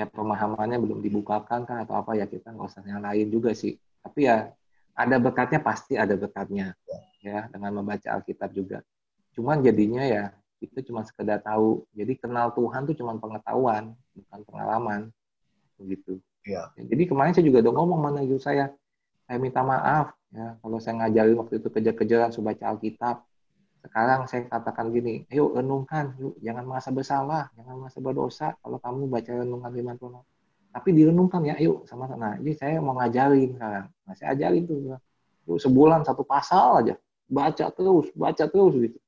Speaker 1: ya pemahamannya belum dibukakan kan atau apa ya kita nggak usah yang lain juga sih. Tapi ya ada bekatnya pasti ada bekatnya ya dengan membaca Alkitab juga. Cuman jadinya ya itu cuma sekedar tahu. Jadi kenal Tuhan tuh cuma pengetahuan bukan pengalaman. Begitu. Ya. jadi kemarin saya juga udah ngomong mana saya saya minta maaf ya kalau saya ngajarin waktu itu kejar-kejaran baca Alkitab sekarang saya katakan gini ayo renungkan yuk. Jangan merasa bersalah jangan merasa berdosa kalau kamu baca renungan firman Tuhan tapi direnungkan ya ayo sama nah ini saya mau ngajarin sekarang. Nah, saya ajarin tuh yuk sebulan satu pasal aja. Baca terus baca terus gitu.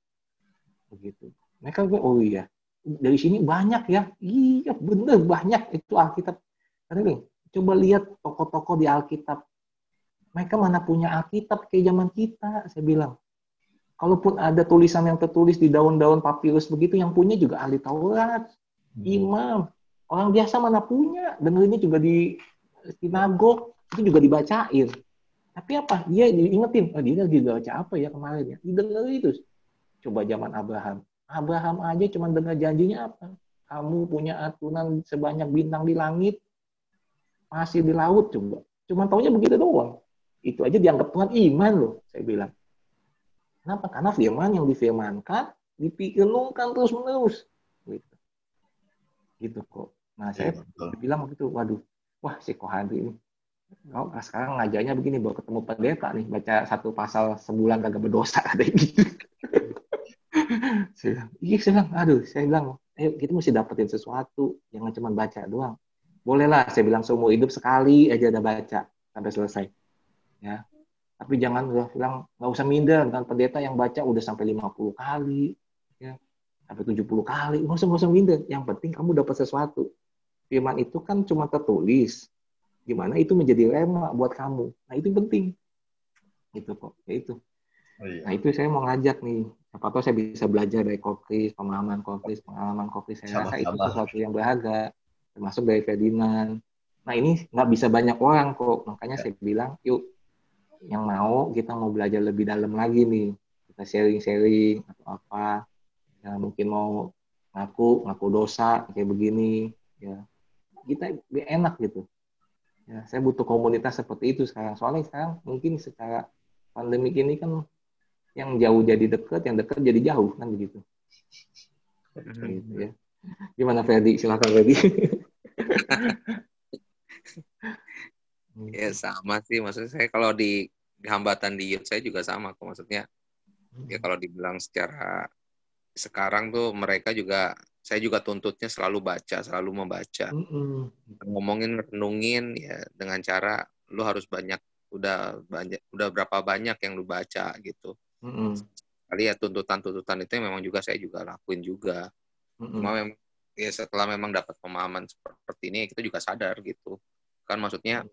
Speaker 1: Begitu. Mereka gue oh iya. Dari sini banyak ya. Iya bener banyak. Itu Alkitab. Karena coba lihat toko-toko di Alkitab. Mereka mana punya Alkitab kayak zaman kita, saya bilang. Kalaupun ada tulisan yang tertulis di daun-daun papirus begitu, yang punya juga ahli Taurat, hmm. imam. Orang biasa mana punya, dengerinnya juga di sinagog, itu juga dibacain. Tapi apa? Dia diingetin, oh, dia lagi baca apa ya kemarin ya? Didengar itu. Coba zaman Abraham. Abraham aja cuma dengar janjinya apa? Kamu punya aturan sebanyak bintang di langit, masih di laut coba. Cuma taunya begitu doang itu aja dianggap Tuhan iman loh, saya bilang. Kenapa? Karena firman yang difirmankan, dipikirkan terus menerus. Gitu. gitu kok. Nah saya ya, bilang begitu, waduh, wah si Kohadi ini. Oh, sekarang ngajarnya begini, bawa ketemu pendeta nih, baca satu pasal sebulan kagak berdosa, ada gitu. saya bilang, iya saya bilang, aduh, saya bilang, ayo kita mesti dapetin sesuatu, jangan cuma baca doang. Bolehlah, saya bilang seumur hidup sekali aja udah baca sampai selesai ya tapi jangan udah bilang nggak usah minder kan pendeta yang baca udah sampai 50 kali ya. Sampai 70 kali nggak usah nggak usah minder. Yang penting kamu dapat sesuatu. Firman itu kan cuma tertulis. Gimana itu menjadi rema buat kamu? Nah itu penting. Itu kok ya itu. Oh, iya. nah itu saya mau ngajak nih. Apa tahu saya bisa belajar dari kokris pemahaman kokris pengalaman kokris. Saya rasa itu sesuatu yang berharga termasuk dari Ferdinand. Nah ini nggak bisa banyak orang kok. Makanya ya. saya bilang yuk yang mau kita mau belajar lebih dalam lagi nih. Kita sharing-sharing atau apa. Ya mungkin mau ngaku ngaku dosa kayak begini ya. Kita lebih enak gitu. Ya saya butuh komunitas seperti itu sekarang. Soalnya sekarang mungkin secara pandemi ini kan yang jauh jadi dekat yang dekat jadi jauh kan begitu. Gitu, ya. Gimana Ferdi? Silakan Ferdi
Speaker 3: ya sama sih. Maksudnya saya kalau di, di hambatan di youth saya juga sama kok. Maksudnya ya kalau dibilang secara sekarang tuh mereka juga saya juga tuntutnya selalu baca selalu membaca. Mm-hmm. ngomongin renungin ya dengan cara lu harus banyak udah banyak udah berapa banyak yang lu baca gitu. Mm-hmm. kali ya tuntutan-tuntutan itu yang memang juga saya juga lakuin juga. Mm-hmm. cuma memang ya setelah memang dapat pemahaman seperti ini kita juga sadar gitu. Kan maksudnya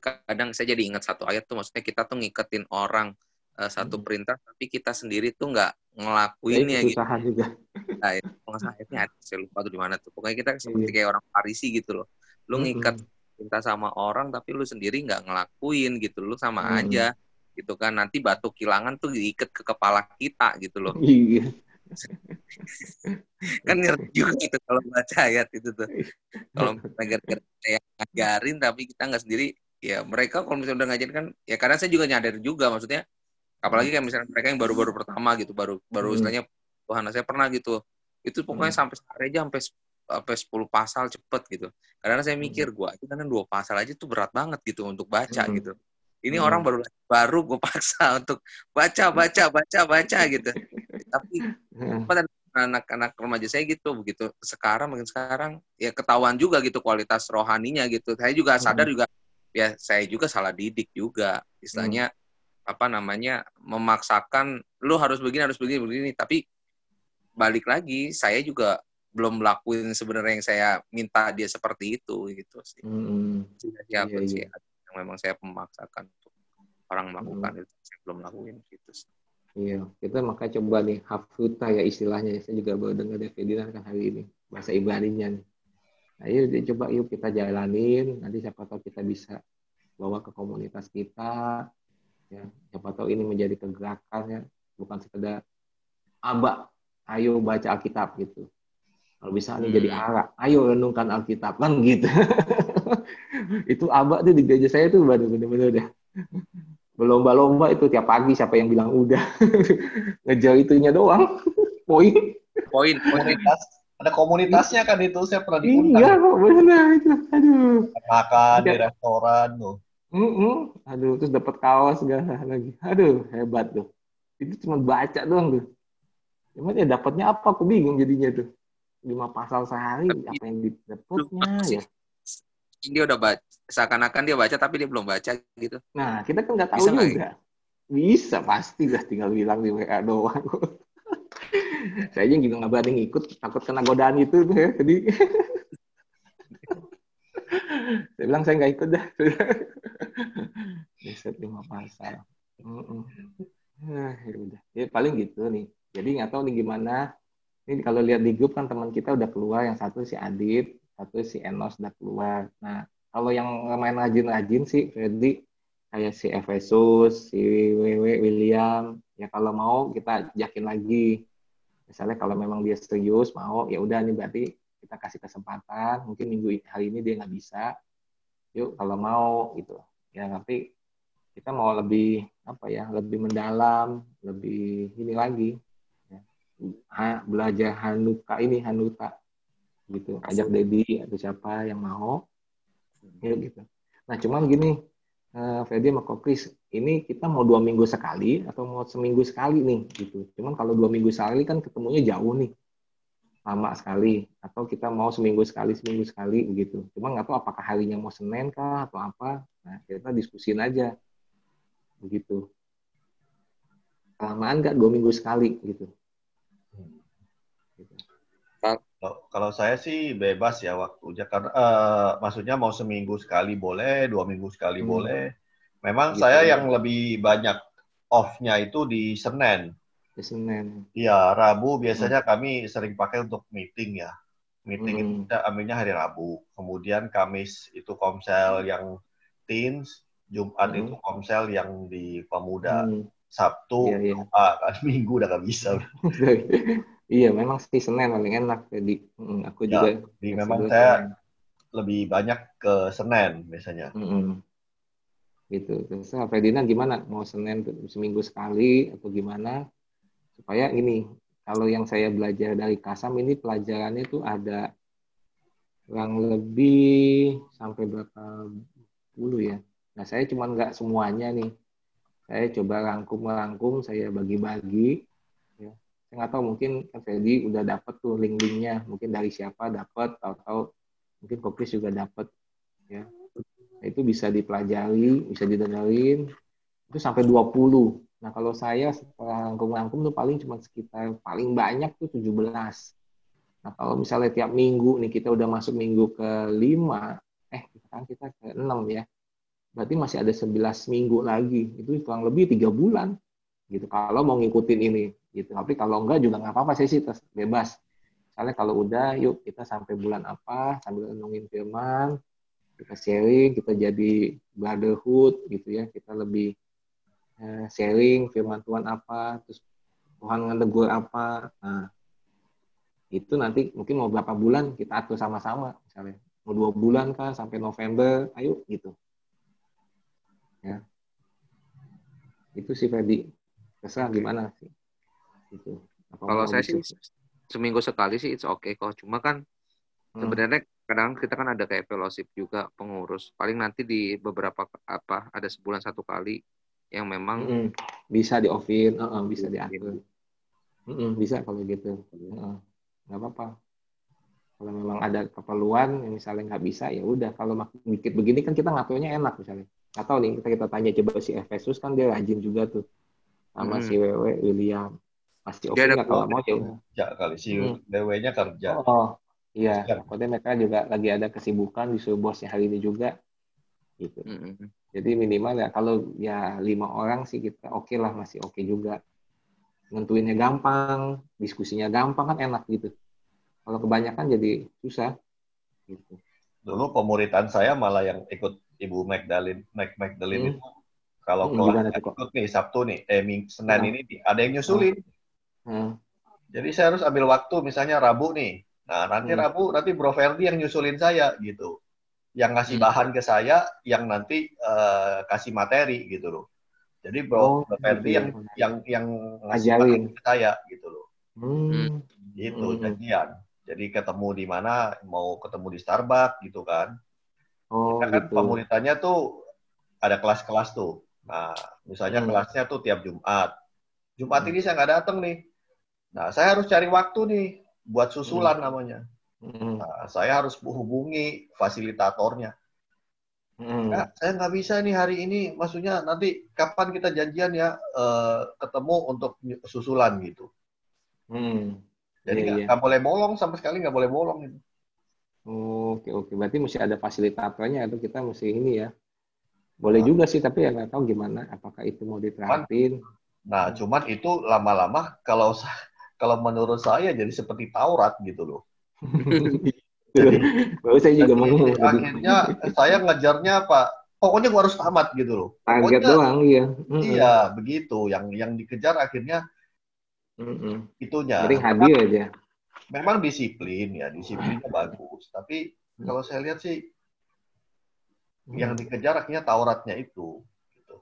Speaker 3: kadang saya jadi ingat satu ayat tuh maksudnya kita tuh ngiketin orang uh, satu hmm. perintah tapi kita sendiri tuh nggak ngelakuinnya
Speaker 1: gitu. juga.
Speaker 3: Nah, itu akhirnya saya lupa tuh di mana tuh. Pokoknya kita seperti iya. kayak orang Parisi gitu loh. Lu ngikat cinta sama orang tapi lu sendiri nggak ngelakuin gitu. Lu sama hmm. aja gitu kan. Nanti batu kilangan tuh diikat ke kepala kita gitu loh. Iya. kan ngerti juga gitu kalau baca ayat itu tuh. Kalau negara yang ngajarin tapi kita nggak sendiri ya mereka kalau misalnya udah ngajarin kan ya karena saya juga nyadar juga maksudnya apalagi kayak misalnya mereka yang baru-baru pertama gitu baru baru hmm. istilahnya Tuhan saya pernah gitu itu pokoknya hmm. sampai sehari aja sampai sampai 10 pasal cepet gitu karena saya mikir hmm. gua itu kan dua pasal aja tuh berat banget gitu untuk baca hmm. gitu ini hmm. orang baru baru gue paksa untuk baca baca baca baca gitu tapi hmm. anak-anak remaja saya gitu begitu sekarang mungkin sekarang ya ketahuan juga gitu kualitas rohaninya gitu saya juga sadar hmm. juga ya saya juga salah didik juga istilahnya hmm apa namanya memaksakan lu harus begini harus begini begini tapi balik lagi saya juga belum melakukan sebenarnya yang saya minta dia seperti itu gitu sih hmm. siapa iya, sih iya. yang memang saya memaksakan untuk orang melakukan hmm. itu saya belum lakuin gitu sih.
Speaker 1: iya kita makanya coba nih hafuta ya istilahnya saya juga baru dengar dari Ferdinand kan hari ini bahasa Ibrani-nya nih nah coba yuk kita jalanin. Nanti siapa tahu kita bisa bawa ke komunitas kita ya. Siapa tahu ini menjadi kegerakan ya. Bukan sekedar aba ayo baca Alkitab gitu. Kalau bisa hmm. jadi arak ayo renungkan Alkitab kan gitu. Itu aba tuh di gereja saya tuh bener-bener deh berlomba-lomba itu tiap pagi siapa yang bilang udah. Ngejar itunya doang. Poin
Speaker 2: poin. Komunitas ada komunitasnya kan itu saya pernah diundang
Speaker 1: iya benar itu aduh
Speaker 2: makan di restoran tuh
Speaker 1: Mm -mm. Aduh, terus dapat kaos segala lagi. Aduh, hebat tuh. Itu cuma baca doang tuh. Cuman ya dapatnya apa? Aku bingung jadinya tuh. Lima pasal sehari, apa yang didapatnya ya?
Speaker 3: Dia udah baca, seakan-akan dia baca tapi dia belum baca gitu.
Speaker 1: Nah, kita kan nggak tahu Bisa juga. Gak? Bisa, pasti lah tinggal bilang di WA doang. Saya juga nggak berani ngikut, takut kena godaan itu ya. Jadi saya bilang saya nggak ikut dah. Riset lima pasal. Nah, ya udah. Ya paling gitu nih. Jadi nggak tahu nih gimana. Ini kalau lihat di grup kan teman kita udah keluar. Yang satu si Adit, satu si Enos udah keluar. Nah, kalau yang main rajin-rajin sih Freddy kayak si Efesus, si Wewe, William. Ya kalau mau kita yakin lagi. Misalnya kalau memang dia serius mau, ya udah nih berarti kita kasih kesempatan. Mungkin minggu hari ini dia nggak bisa. Yuk kalau mau gitu ya tapi kita mau lebih apa ya lebih mendalam lebih ini lagi ya. ha, belajar hanuka ini hanuta gitu ajak Dedi atau siapa yang mau ya gitu nah cuman gini uh, Fedi sama Kokris ini kita mau dua minggu sekali atau mau seminggu sekali nih gitu cuman kalau dua minggu sekali kan ketemunya jauh nih lama sekali atau kita mau seminggu sekali seminggu sekali begitu cuma nggak tahu apakah harinya mau senin kah atau apa Nah, kita diskusin aja. Begitu. Kelamaan nggak dua minggu sekali gitu.
Speaker 2: gitu. Kalau, kalau saya sih bebas ya waktunya karena uh, maksudnya mau seminggu sekali boleh, dua minggu sekali hmm. boleh. Memang gitu. saya yang lebih banyak off-nya itu di Senin.
Speaker 1: Di Senin.
Speaker 2: Iya, Rabu biasanya hmm. kami sering pakai untuk meeting ya. Meeting hmm. itu kita ambilnya hari Rabu. Kemudian Kamis itu komsel yang teens, Jumat hmm. itu komsel yang di pemuda, hmm. Sabtu, iya, iya. Ah, Minggu udah gak bisa.
Speaker 1: iya, memang sih Senin paling enak. Jadi hmm, aku ya, juga.
Speaker 2: Di memang saya lebih banyak ke Senin biasanya.
Speaker 1: Hmm. Gitu. Terus Ferdinand gimana? Mau Senin seminggu sekali atau gimana? Supaya ini, kalau yang saya belajar dari Kasam ini pelajarannya tuh ada kurang lebih sampai berapa ya. Nah, saya cuma nggak semuanya nih. Saya coba rangkum-rangkum, saya bagi-bagi. Ya. Saya nggak tahu, mungkin kan udah dapat tuh link-linknya. Mungkin dari siapa dapat, tahu-tahu mungkin Kopris juga dapat. Ya. Nah, itu bisa dipelajari, bisa didengarin. Itu sampai 20. Nah, kalau saya setelah rangkum-rangkum tuh paling cuma sekitar paling banyak tuh 17. Nah, kalau misalnya tiap minggu nih kita udah masuk minggu ke 5, eh sekarang kita ke 6 ya. Berarti masih ada 11 minggu lagi. Itu kurang lebih tiga bulan. gitu kalau mau ngikutin ini gitu tapi kalau enggak juga nggak apa-apa sih sih bebas misalnya kalau udah yuk kita sampai bulan apa sambil nungguin firman kita sharing kita jadi brotherhood gitu ya. Kita lebih eh, sharing firman Tuhan apa terus Tuhan ngedegur apa. Nah itu nanti mungkin mau berapa bulan kita atur sama-sama. Misalnya mau dua bulan kan sampai November ayo gitu. Ya. Itu sih Fedi terserah gimana sih.
Speaker 3: Itu kalau saya sih seminggu sekali sih it's okay kok. Cuma kan hmm. sebenarnya kadang kita kan ada kayak fellowship juga pengurus. Paling nanti di beberapa apa ada sebulan satu kali yang memang mm -hmm.
Speaker 1: bisa di offin uh -uh, bisa diatur mm -hmm. bisa kalau gitu. Nggak uh, apa-apa. Kalau memang ada keperluan misalnya nggak bisa ya udah. Kalau dikit begini kan kita ngaturnya enak misalnya. Atau nih kita kita tanya coba si Efesus kan dia rajin juga tuh sama hmm. si Wewe William. Pasti oke okay kalau mau ya
Speaker 2: ya kali si hmm. Wewe-nya kerja.
Speaker 1: Oh iya pokoknya mereka juga lagi ada kesibukan di bosnya hari ini juga gitu hmm. jadi minimal ya kalau ya lima orang sih kita oke okay lah masih oke okay juga nentuinnya gampang diskusinya gampang kan enak gitu kalau kebanyakan jadi susah
Speaker 2: gitu dulu pemuritan saya malah yang ikut Ibu Magdalene, Mag Magdalene hmm. itu kalau hmm, kelas ikut nih Sabtu nih, eh Ming, Senin hmm. ini ada yang nyusulin. Hmm. hmm. Jadi saya harus ambil waktu misalnya Rabu nih. Nah, nanti hmm. Rabu nanti Bro Ferdi yang nyusulin saya gitu. Yang ngasih hmm. bahan ke saya, yang nanti uh, kasih materi gitu loh. Jadi Bro, oh, Bro Ferdi iya. yang yang yang ngasih Ajarin. bahan ke saya gitu loh. Hmm. Gitu hmm. janjian. Jadi ketemu di mana, mau ketemu di Starbucks gitu kan. Oh, kan gitu. pemulitannya tuh ada kelas-kelas tuh. Nah, misalnya hmm. kelasnya tuh tiap Jumat. Jumat hmm. ini saya nggak datang nih. Nah, saya harus cari waktu nih buat susulan hmm. namanya. Hmm. Nah, saya harus hubungi fasilitatornya. Hmm. Nah, saya nggak bisa nih hari ini, maksudnya nanti kapan kita janjian ya uh, ketemu untuk susulan gitu. Hmm. Jadi iya, nggak yeah, yeah. boleh bolong sama sekali nggak boleh bolong gitu.
Speaker 1: Oh, oke oke. Berarti mesti ada fasilitatornya itu kita mesti ini ya. Boleh nah. juga sih, tapi ya nggak tahu gimana. Apakah itu mau diterapin?
Speaker 2: Nah, cuman itu lama-lama kalau kalau menurut saya jadi seperti Taurat gitu loh.
Speaker 1: jadi, Baru saya juga mau ngomong.
Speaker 2: Akhirnya saya ngejarnya apa? Pokoknya gua harus tamat gitu loh.
Speaker 1: Target doang, iya.
Speaker 2: Iya, begitu. Yang yang dikejar akhirnya mm -mm. itunya.
Speaker 1: Jadi hadir aja
Speaker 2: memang disiplin ya disiplinnya bagus tapi hmm. kalau saya lihat sih yang dikejar akhirnya Tauratnya itu
Speaker 1: gitu.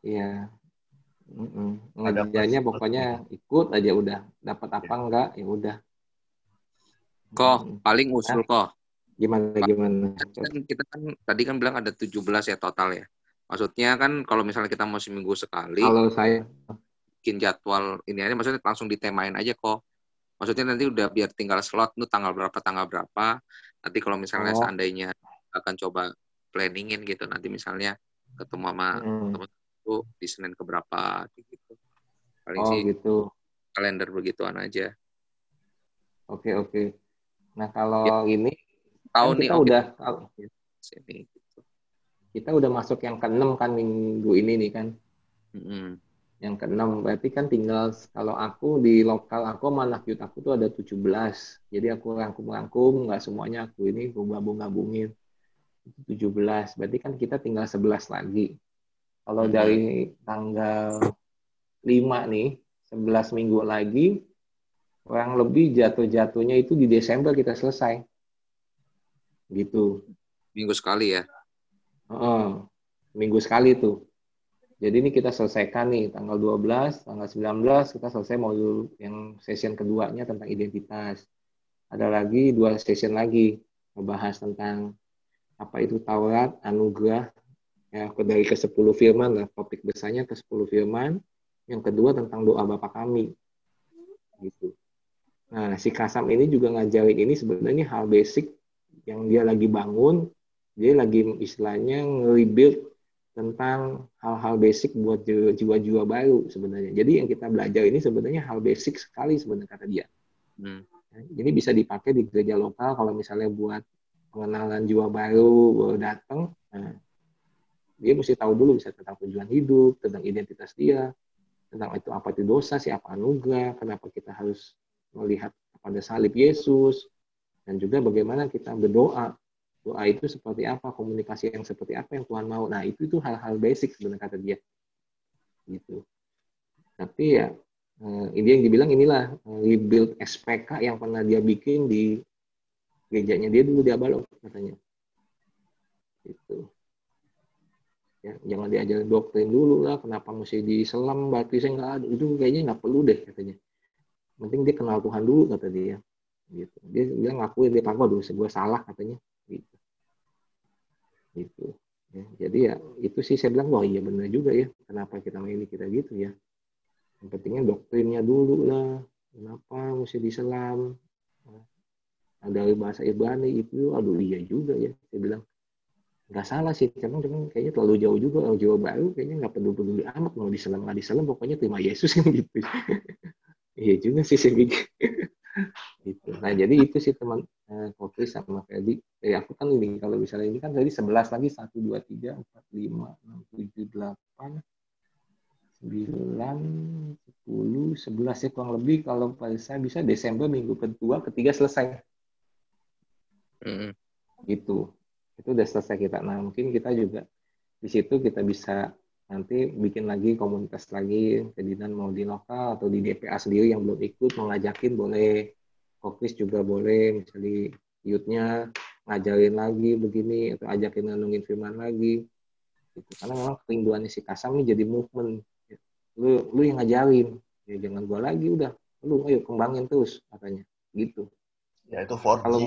Speaker 1: Iya mm ngajarnya pokoknya ikut aja udah. Dapat apa ya. enggak ya udah.
Speaker 3: Kok paling usul kok
Speaker 1: gimana gimana?
Speaker 3: kan kita kan tadi kan bilang ada 17 ya total ya. Maksudnya kan kalau misalnya kita mau seminggu sekali
Speaker 1: kalau saya.
Speaker 3: bikin jadwal ini aja maksudnya langsung ditemain aja kok maksudnya nanti udah biar tinggal slot tuh tanggal berapa tanggal berapa. Nanti kalau misalnya oh. seandainya akan coba planningin gitu nanti misalnya ketemu sama hmm. teman itu di Senin keberapa gitu.
Speaker 1: Paling oh, sih gitu.
Speaker 3: kalender begituan aja.
Speaker 1: Oke oke. Nah kalau ya. ini tahu kan nih kita okay. udah sini gitu. kita udah masuk yang keenam kan minggu ini nih kan? Mm -hmm yang keenam berarti kan tinggal kalau aku di lokal aku sama anak aku tuh ada 17 jadi aku rangkum-rangkum nggak semuanya aku ini aku gabung-gabungin. 17 berarti kan kita tinggal 11 lagi kalau dari tanggal 5 nih 11 minggu lagi kurang lebih jatuh-jatuhnya itu di Desember kita selesai. Gitu.
Speaker 3: Minggu sekali ya?
Speaker 1: Uh, minggu sekali tuh. Jadi ini kita selesaikan nih tanggal 12, tanggal 19 kita selesai modul yang session keduanya tentang identitas. Ada lagi dua session lagi membahas tentang apa itu Taurat, anugerah, ya dari ke 10 firman lah, topik besarnya ke 10 firman. Yang kedua tentang doa Bapa kami. Gitu. Nah, si Kasam ini juga ngajarin ini sebenarnya hal basic yang dia lagi bangun, dia lagi istilahnya nge-rebuild tentang hal-hal basic buat jiwa-jiwa baru sebenarnya. Jadi yang kita belajar ini sebenarnya hal basic sekali sebenarnya kata dia. Hmm. Jadi bisa dipakai di gereja lokal kalau misalnya buat pengenalan jiwa baru baru datang. Nah, dia mesti tahu dulu bisa tentang tujuan hidup, tentang identitas dia, tentang itu apa itu dosa sih, apa anugerah, kenapa kita harus melihat pada salib Yesus, dan juga bagaimana kita berdoa. Doa itu seperti apa, komunikasi yang seperti apa yang Tuhan mau. Nah, itu itu hal-hal basic sebenarnya kata dia. Gitu. Tapi ya, eh, ini yang dibilang inilah eh, rebuild SPK yang pernah dia bikin di gerejanya dia dulu di Abalok katanya. Gitu ya jangan diajarin doktrin dulu lah kenapa mesti diselam saya nggak ada. Itu kayaknya nggak perlu deh katanya. Penting dia kenal Tuhan dulu kata dia. Gitu. Dia dia ngakuin dia papa dulu gue salah katanya. Gitu. Gitu. Ya, jadi ya itu sih saya bilang wah iya benar juga ya kenapa kita ini kita gitu ya. Yang pentingnya doktrinnya dulu lah kenapa mesti diselam. Nah, dari bahasa Ibrani itu aduh iya juga ya saya bilang nggak salah sih karena cuman kayaknya terlalu jauh juga orang Jawa Baru kayaknya nggak perlu peduli amat mau diselam nggak diselam pokoknya terima Yesus kan gitu. Iya juga sih saya pikir. Gitu. Nah jadi itu sih teman eh, sama Ferdi eh, aku kan ini kalau misalnya ini kan tadi sebelas lagi satu dua tiga empat lima enam tujuh delapan sembilan sepuluh sebelas ya kurang lebih kalau saya bisa Desember minggu kedua ketiga selesai. Mm -hmm. gitu itu udah selesai kita. Nah, mungkin kita juga di situ kita bisa nanti bikin lagi komunitas lagi, kedinan mau di lokal atau di DPA sendiri yang belum ikut, mau ngajakin boleh, kokis juga boleh, misalnya youth-nya ngajarin lagi begini, atau ajakin nandungin firman lagi. Gitu. Karena memang kerinduannya si Kasam ini jadi movement. Lu, lu yang ngajarin, ya jangan gua lagi udah, lu ayo kembangin terus katanya, gitu.
Speaker 2: Ya itu 4G Kalau,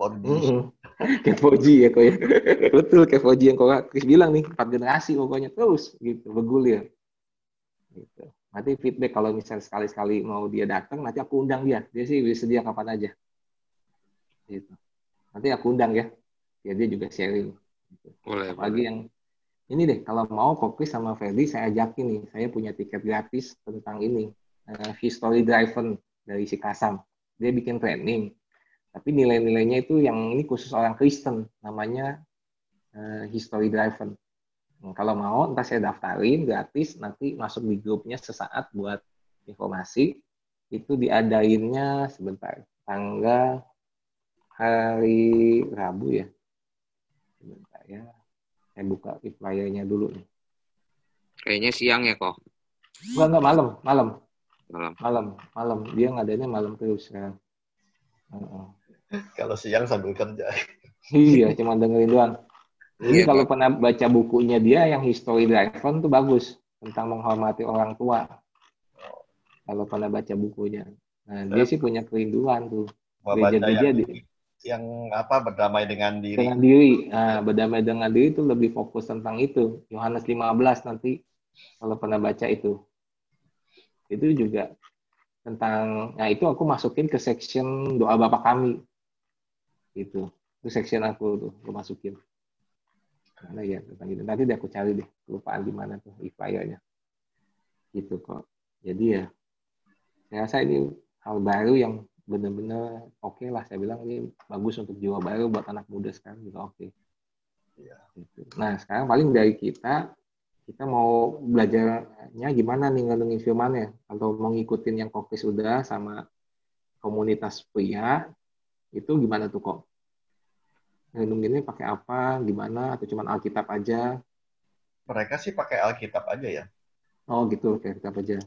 Speaker 2: itu
Speaker 1: Kevoji. Kevoji ya kok ya. Betul Kevoji yang kok Chris bilang nih, empat generasi pokoknya terus gitu, bergulir. Gitu. Nanti feedback kalau misalnya sekali-sekali mau dia datang, nanti aku undang dia. Dia sih bisa sedia kapan aja. Gitu. Nanti aku undang ya. Ya dia juga sharing. Gitu. Boleh. Apalagi yang ini deh, kalau mau kopi sama Ferdi saya ajakin nih. Saya punya tiket gratis tentang ini. Uh, history driven dari si Kasam. Dia bikin training tapi nilai-nilainya itu yang ini khusus orang Kristen, namanya uh, history driven. Nah, kalau mau, entah saya daftarin gratis, nanti masuk di grupnya sesaat buat informasi. Itu diadainnya sebentar, tanggal hari Rabu ya. Sebentar ya, saya buka flyernya dulu nih.
Speaker 3: Kayaknya siang ya kok.
Speaker 1: Enggak, enggak malam, malam. Malam. Malam, malam. Dia ngadainnya malam terus sekarang.
Speaker 2: Uh -uh. Kalau siang sambil kerja.
Speaker 1: iya, cuma dengerin doang. Ini iya, kalau pernah baca bukunya dia yang History Driven tuh bagus tentang menghormati orang tua. Kalau pernah baca bukunya. Nah, dia sih punya kerinduan tuh.
Speaker 2: Gereja dia yang apa berdamai dengan diri.
Speaker 1: Dengan diri. Nah, berdamai dengan diri itu lebih fokus tentang itu. Yohanes 15 nanti kalau pernah baca itu. Itu juga tentang nah itu aku masukin ke section doa Bapak kami itu. Itu section aku tuh aku masukin. Karena ya tentang itu. Nanti deh aku cari deh kelupaan di mana tuh ifaya gitu kok. Jadi ya saya rasa ini hal baru yang benar-benar oke okay lah. Saya bilang ini bagus untuk jiwa baru buat anak muda sekarang juga oke. Okay. ya. gitu. nah sekarang paling dari kita kita mau belajarnya gimana nih ngandungin firmannya? Atau mau ngikutin yang kokis sudah sama komunitas pria itu gimana tuh kok? Ngelindunginnya pakai apa, gimana, atau cuma Alkitab aja?
Speaker 2: Mereka sih pakai Alkitab aja ya.
Speaker 1: Oh gitu, pakai Alkitab aja.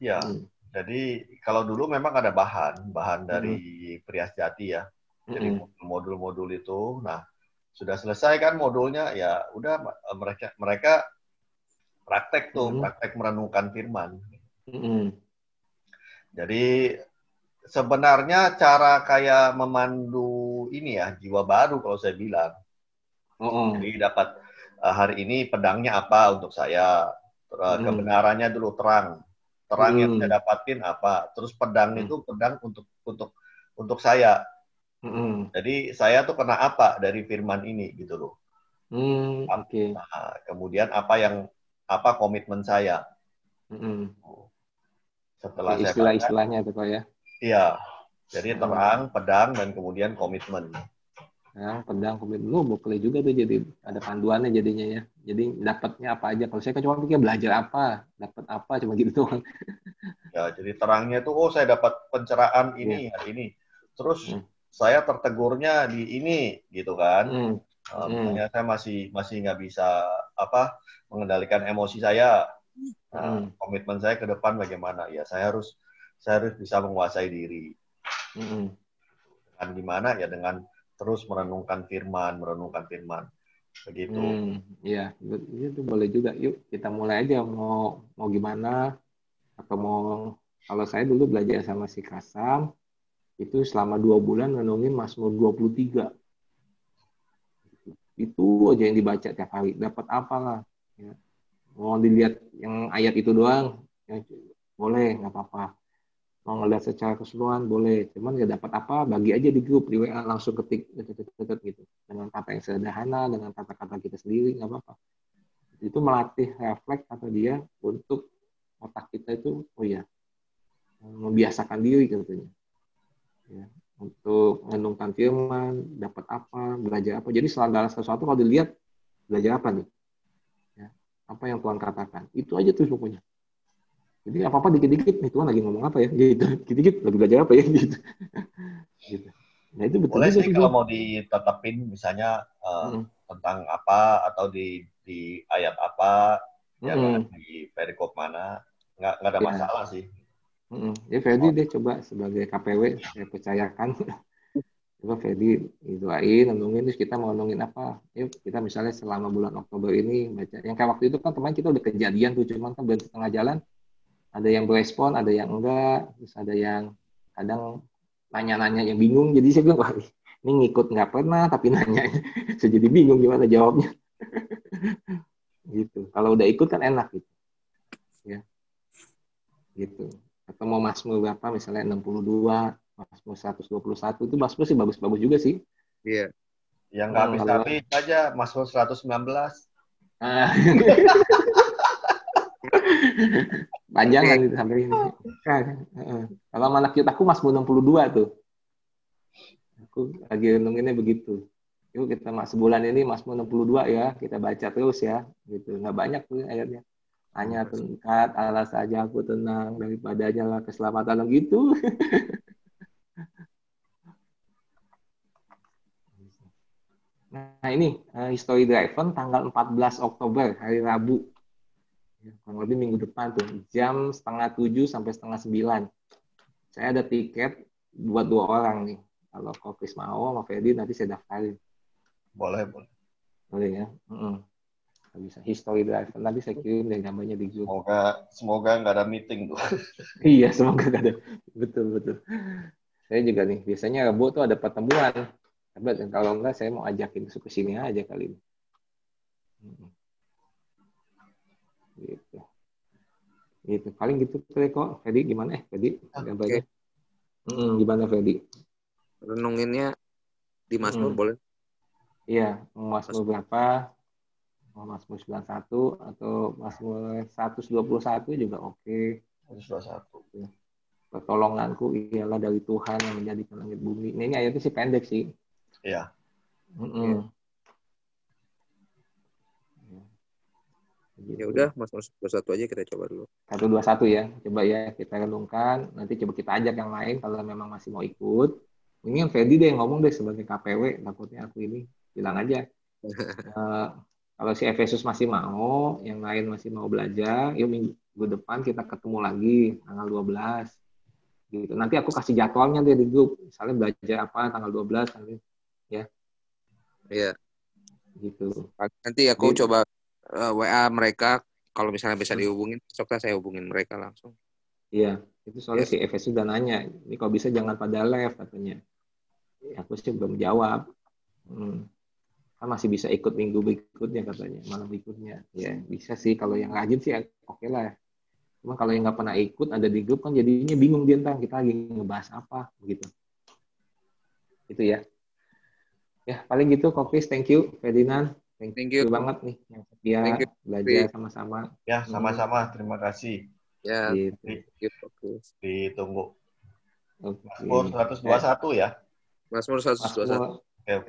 Speaker 2: Ya, hmm. jadi kalau dulu memang ada bahan, bahan dari hmm. Prias Jati ya. Jadi hmm. modul-modul itu, nah sudah selesai kan modulnya, ya udah mereka mereka praktek tuh, hmm. praktek merenungkan firman. Hmm. Jadi sebenarnya cara kayak memandu ini ya jiwa baru kalau saya bilang. Mm-hmm. Jadi dapat uh, hari ini pedangnya apa untuk saya, uh, mm. kebenarannya dulu terang, terang mm. yang saya dapatin apa, terus pedang mm. itu pedang untuk untuk untuk saya. Mm. Jadi saya tuh kena apa dari firman ini gitu loh. Mm, okay. nah, kemudian apa yang apa komitmen saya. Mm.
Speaker 1: Setelah istilah-istilahnya itu kok ya.
Speaker 2: Iya. Jadi terang, pedang, dan kemudian komitmen.
Speaker 1: yang pedang kemudian lu boleh juga tuh jadi ada panduannya jadinya ya jadi dapatnya apa aja kalau saya kan cuma pikir belajar apa dapat apa cuma gitu doang
Speaker 2: ya jadi terangnya tuh oh saya dapat pencerahan ini ya. hari ini terus hmm. saya tertegurnya di ini gitu kan hmm. Uh, hmm. saya masih masih nggak bisa apa mengendalikan emosi saya nah, hmm. komitmen saya ke depan bagaimana ya saya harus saya harus bisa menguasai diri hmm. dengan gimana ya dengan terus merenungkan firman, merenungkan firman. Begitu. Hmm,
Speaker 1: ya, itu boleh juga. Yuk kita mulai aja mau mau gimana atau mau kalau saya dulu belajar sama si Kasam itu selama dua bulan renungin Mazmur 23. Itu aja yang dibaca tiap hari. Dapat apa lah. Ya. Mau dilihat yang ayat itu doang, ya, boleh, nggak apa-apa mau ngeliat secara keseluruhan boleh. Cuman nggak dapat apa bagi aja di grup di WA langsung ketik gitu. Dengan kata yang sederhana dengan kata-kata kita sendiri nggak apa-apa. Itu melatih refleks atau dia untuk otak kita itu oh ya membiasakan diri katanya ya, untuk menungkan firman dapat apa belajar apa. Jadi segala sesuatu kalau dilihat belajar apa nih? Ya, apa yang Tuhan katakan? Itu aja tuh pokoknya jadi apa apa dikit-dikit. Nih Tuhan lagi ngomong apa ya? Gitu. Dikit-dikit lagi belajar apa ya? Gitu.
Speaker 2: Gitu. Nah itu betul boleh sih kalau mau ditetapin misalnya uh, hmm. tentang apa atau di di ayat apa ya hmm. di perikop mana nggak nggak ada ya. masalah sih.
Speaker 1: Hmm. ya Ferdi oh. deh coba sebagai KPW saya percayakan. Coba Ferdi doain nendungin terus kita mau nendungin apa. Yuk kita misalnya selama bulan Oktober ini baca. Yang kayak waktu itu kan teman kita udah kejadian tuh cuman kan belum setengah jalan ada yang berespon ada yang enggak. Terus ada yang kadang nanya-nanya yang bingung. Jadi saya bilang wah ini ngikut nggak pernah tapi nanya. Saya jadi bingung gimana jawabnya. Gitu. Kalau udah ikut kan enak gitu. Ya. Gitu. Atau mau masmur berapa misalnya 62 masmur 121 itu masmur sih bagus-bagus juga sih.
Speaker 2: Iya. Yang nggak habis-habis aja masmur 119 ah.
Speaker 1: Panjang kan itu sampai ini. Kalau anak kita aku mas 62 tuh. Aku lagi renunginnya begitu. Yuk kita mas sebulan ini mas 62 ya, kita baca terus ya, gitu. Nggak banyak tuh ayatnya. Hanya tingkat Allah saja aku tenang daripadanya lah keselamatan gitu. Nah ini uh, History Driven tanggal 14 Oktober hari Rabu kurang lebih minggu depan tuh jam setengah tujuh sampai setengah sembilan. Saya ada tiket buat dua orang nih. Kalau Kokis mau sama Ferdi nanti saya daftarin.
Speaker 2: Boleh boleh.
Speaker 1: Boleh ya? Mm -mm. bisa. History drive nanti saya kirim deh gambarnya di
Speaker 2: grup semoga semoga nggak ada meeting tuh.
Speaker 1: Iya semoga nggak ada. Betul betul. Saya juga nih biasanya Rabu tuh ada pertemuan. Tapi kalau enggak saya mau ajakin ke sini aja kali ini gitu. Gitu. Paling gitu kok. Fedi gimana eh Fedi? Okay. hmm, gimana Fedi?
Speaker 3: Renunginnya di Mazmur hmm. boleh?
Speaker 1: Iya Mazmur berapa? Mau Mazmur 91 atau Mazmur 121 juga oke. okay. 121 pertolonganku ialah dari Tuhan yang menjadikan langit bumi. Ini, ini ayatnya sih pendek sih.
Speaker 2: Iya.
Speaker 3: Mm -mm. Ya udah, Mas dua satu aja kita coba dulu.
Speaker 1: Satu dua satu ya, coba ya kita renungkan. Nanti coba kita ajak yang lain kalau memang masih mau ikut. Ini yang Fedi deh yang ngomong deh sebagai KPW, takutnya aku ini bilang aja. uh, kalau si Efesus masih mau, yang lain masih mau belajar, yuk minggu depan kita ketemu lagi tanggal 12. Gitu. Nanti aku kasih jadwalnya deh di grup. Misalnya belajar apa tanggal 12 nanti ya.
Speaker 3: Iya. Gitu. Nanti aku Jadi, coba uh, eh, WA mereka kalau misalnya bisa hmm. dihubungin besok saya hubungin mereka langsung.
Speaker 1: Iya itu soalnya yes. si Efes sudah nanya ini kalau bisa jangan pada live katanya. Ya, aku sih belum jawab. Hmm. kan masih bisa ikut minggu berikutnya katanya malam berikutnya. Ya bisa sih kalau yang rajin sih oke okay lah. Cuma kalau yang nggak pernah ikut ada di grup kan jadinya bingung dia tentang kita lagi ngebahas apa begitu itu ya. Ya paling gitu Kokis thank you Ferdinand Thank, Thank you. banget nih yang setia Thank you. belajar sama-sama.
Speaker 2: Ya, sama-sama. Terima kasih.
Speaker 3: Ya, gitu.
Speaker 2: Ditunggu. Okay. Masmur 121 ya?
Speaker 3: Masmur 121. Oke, oke.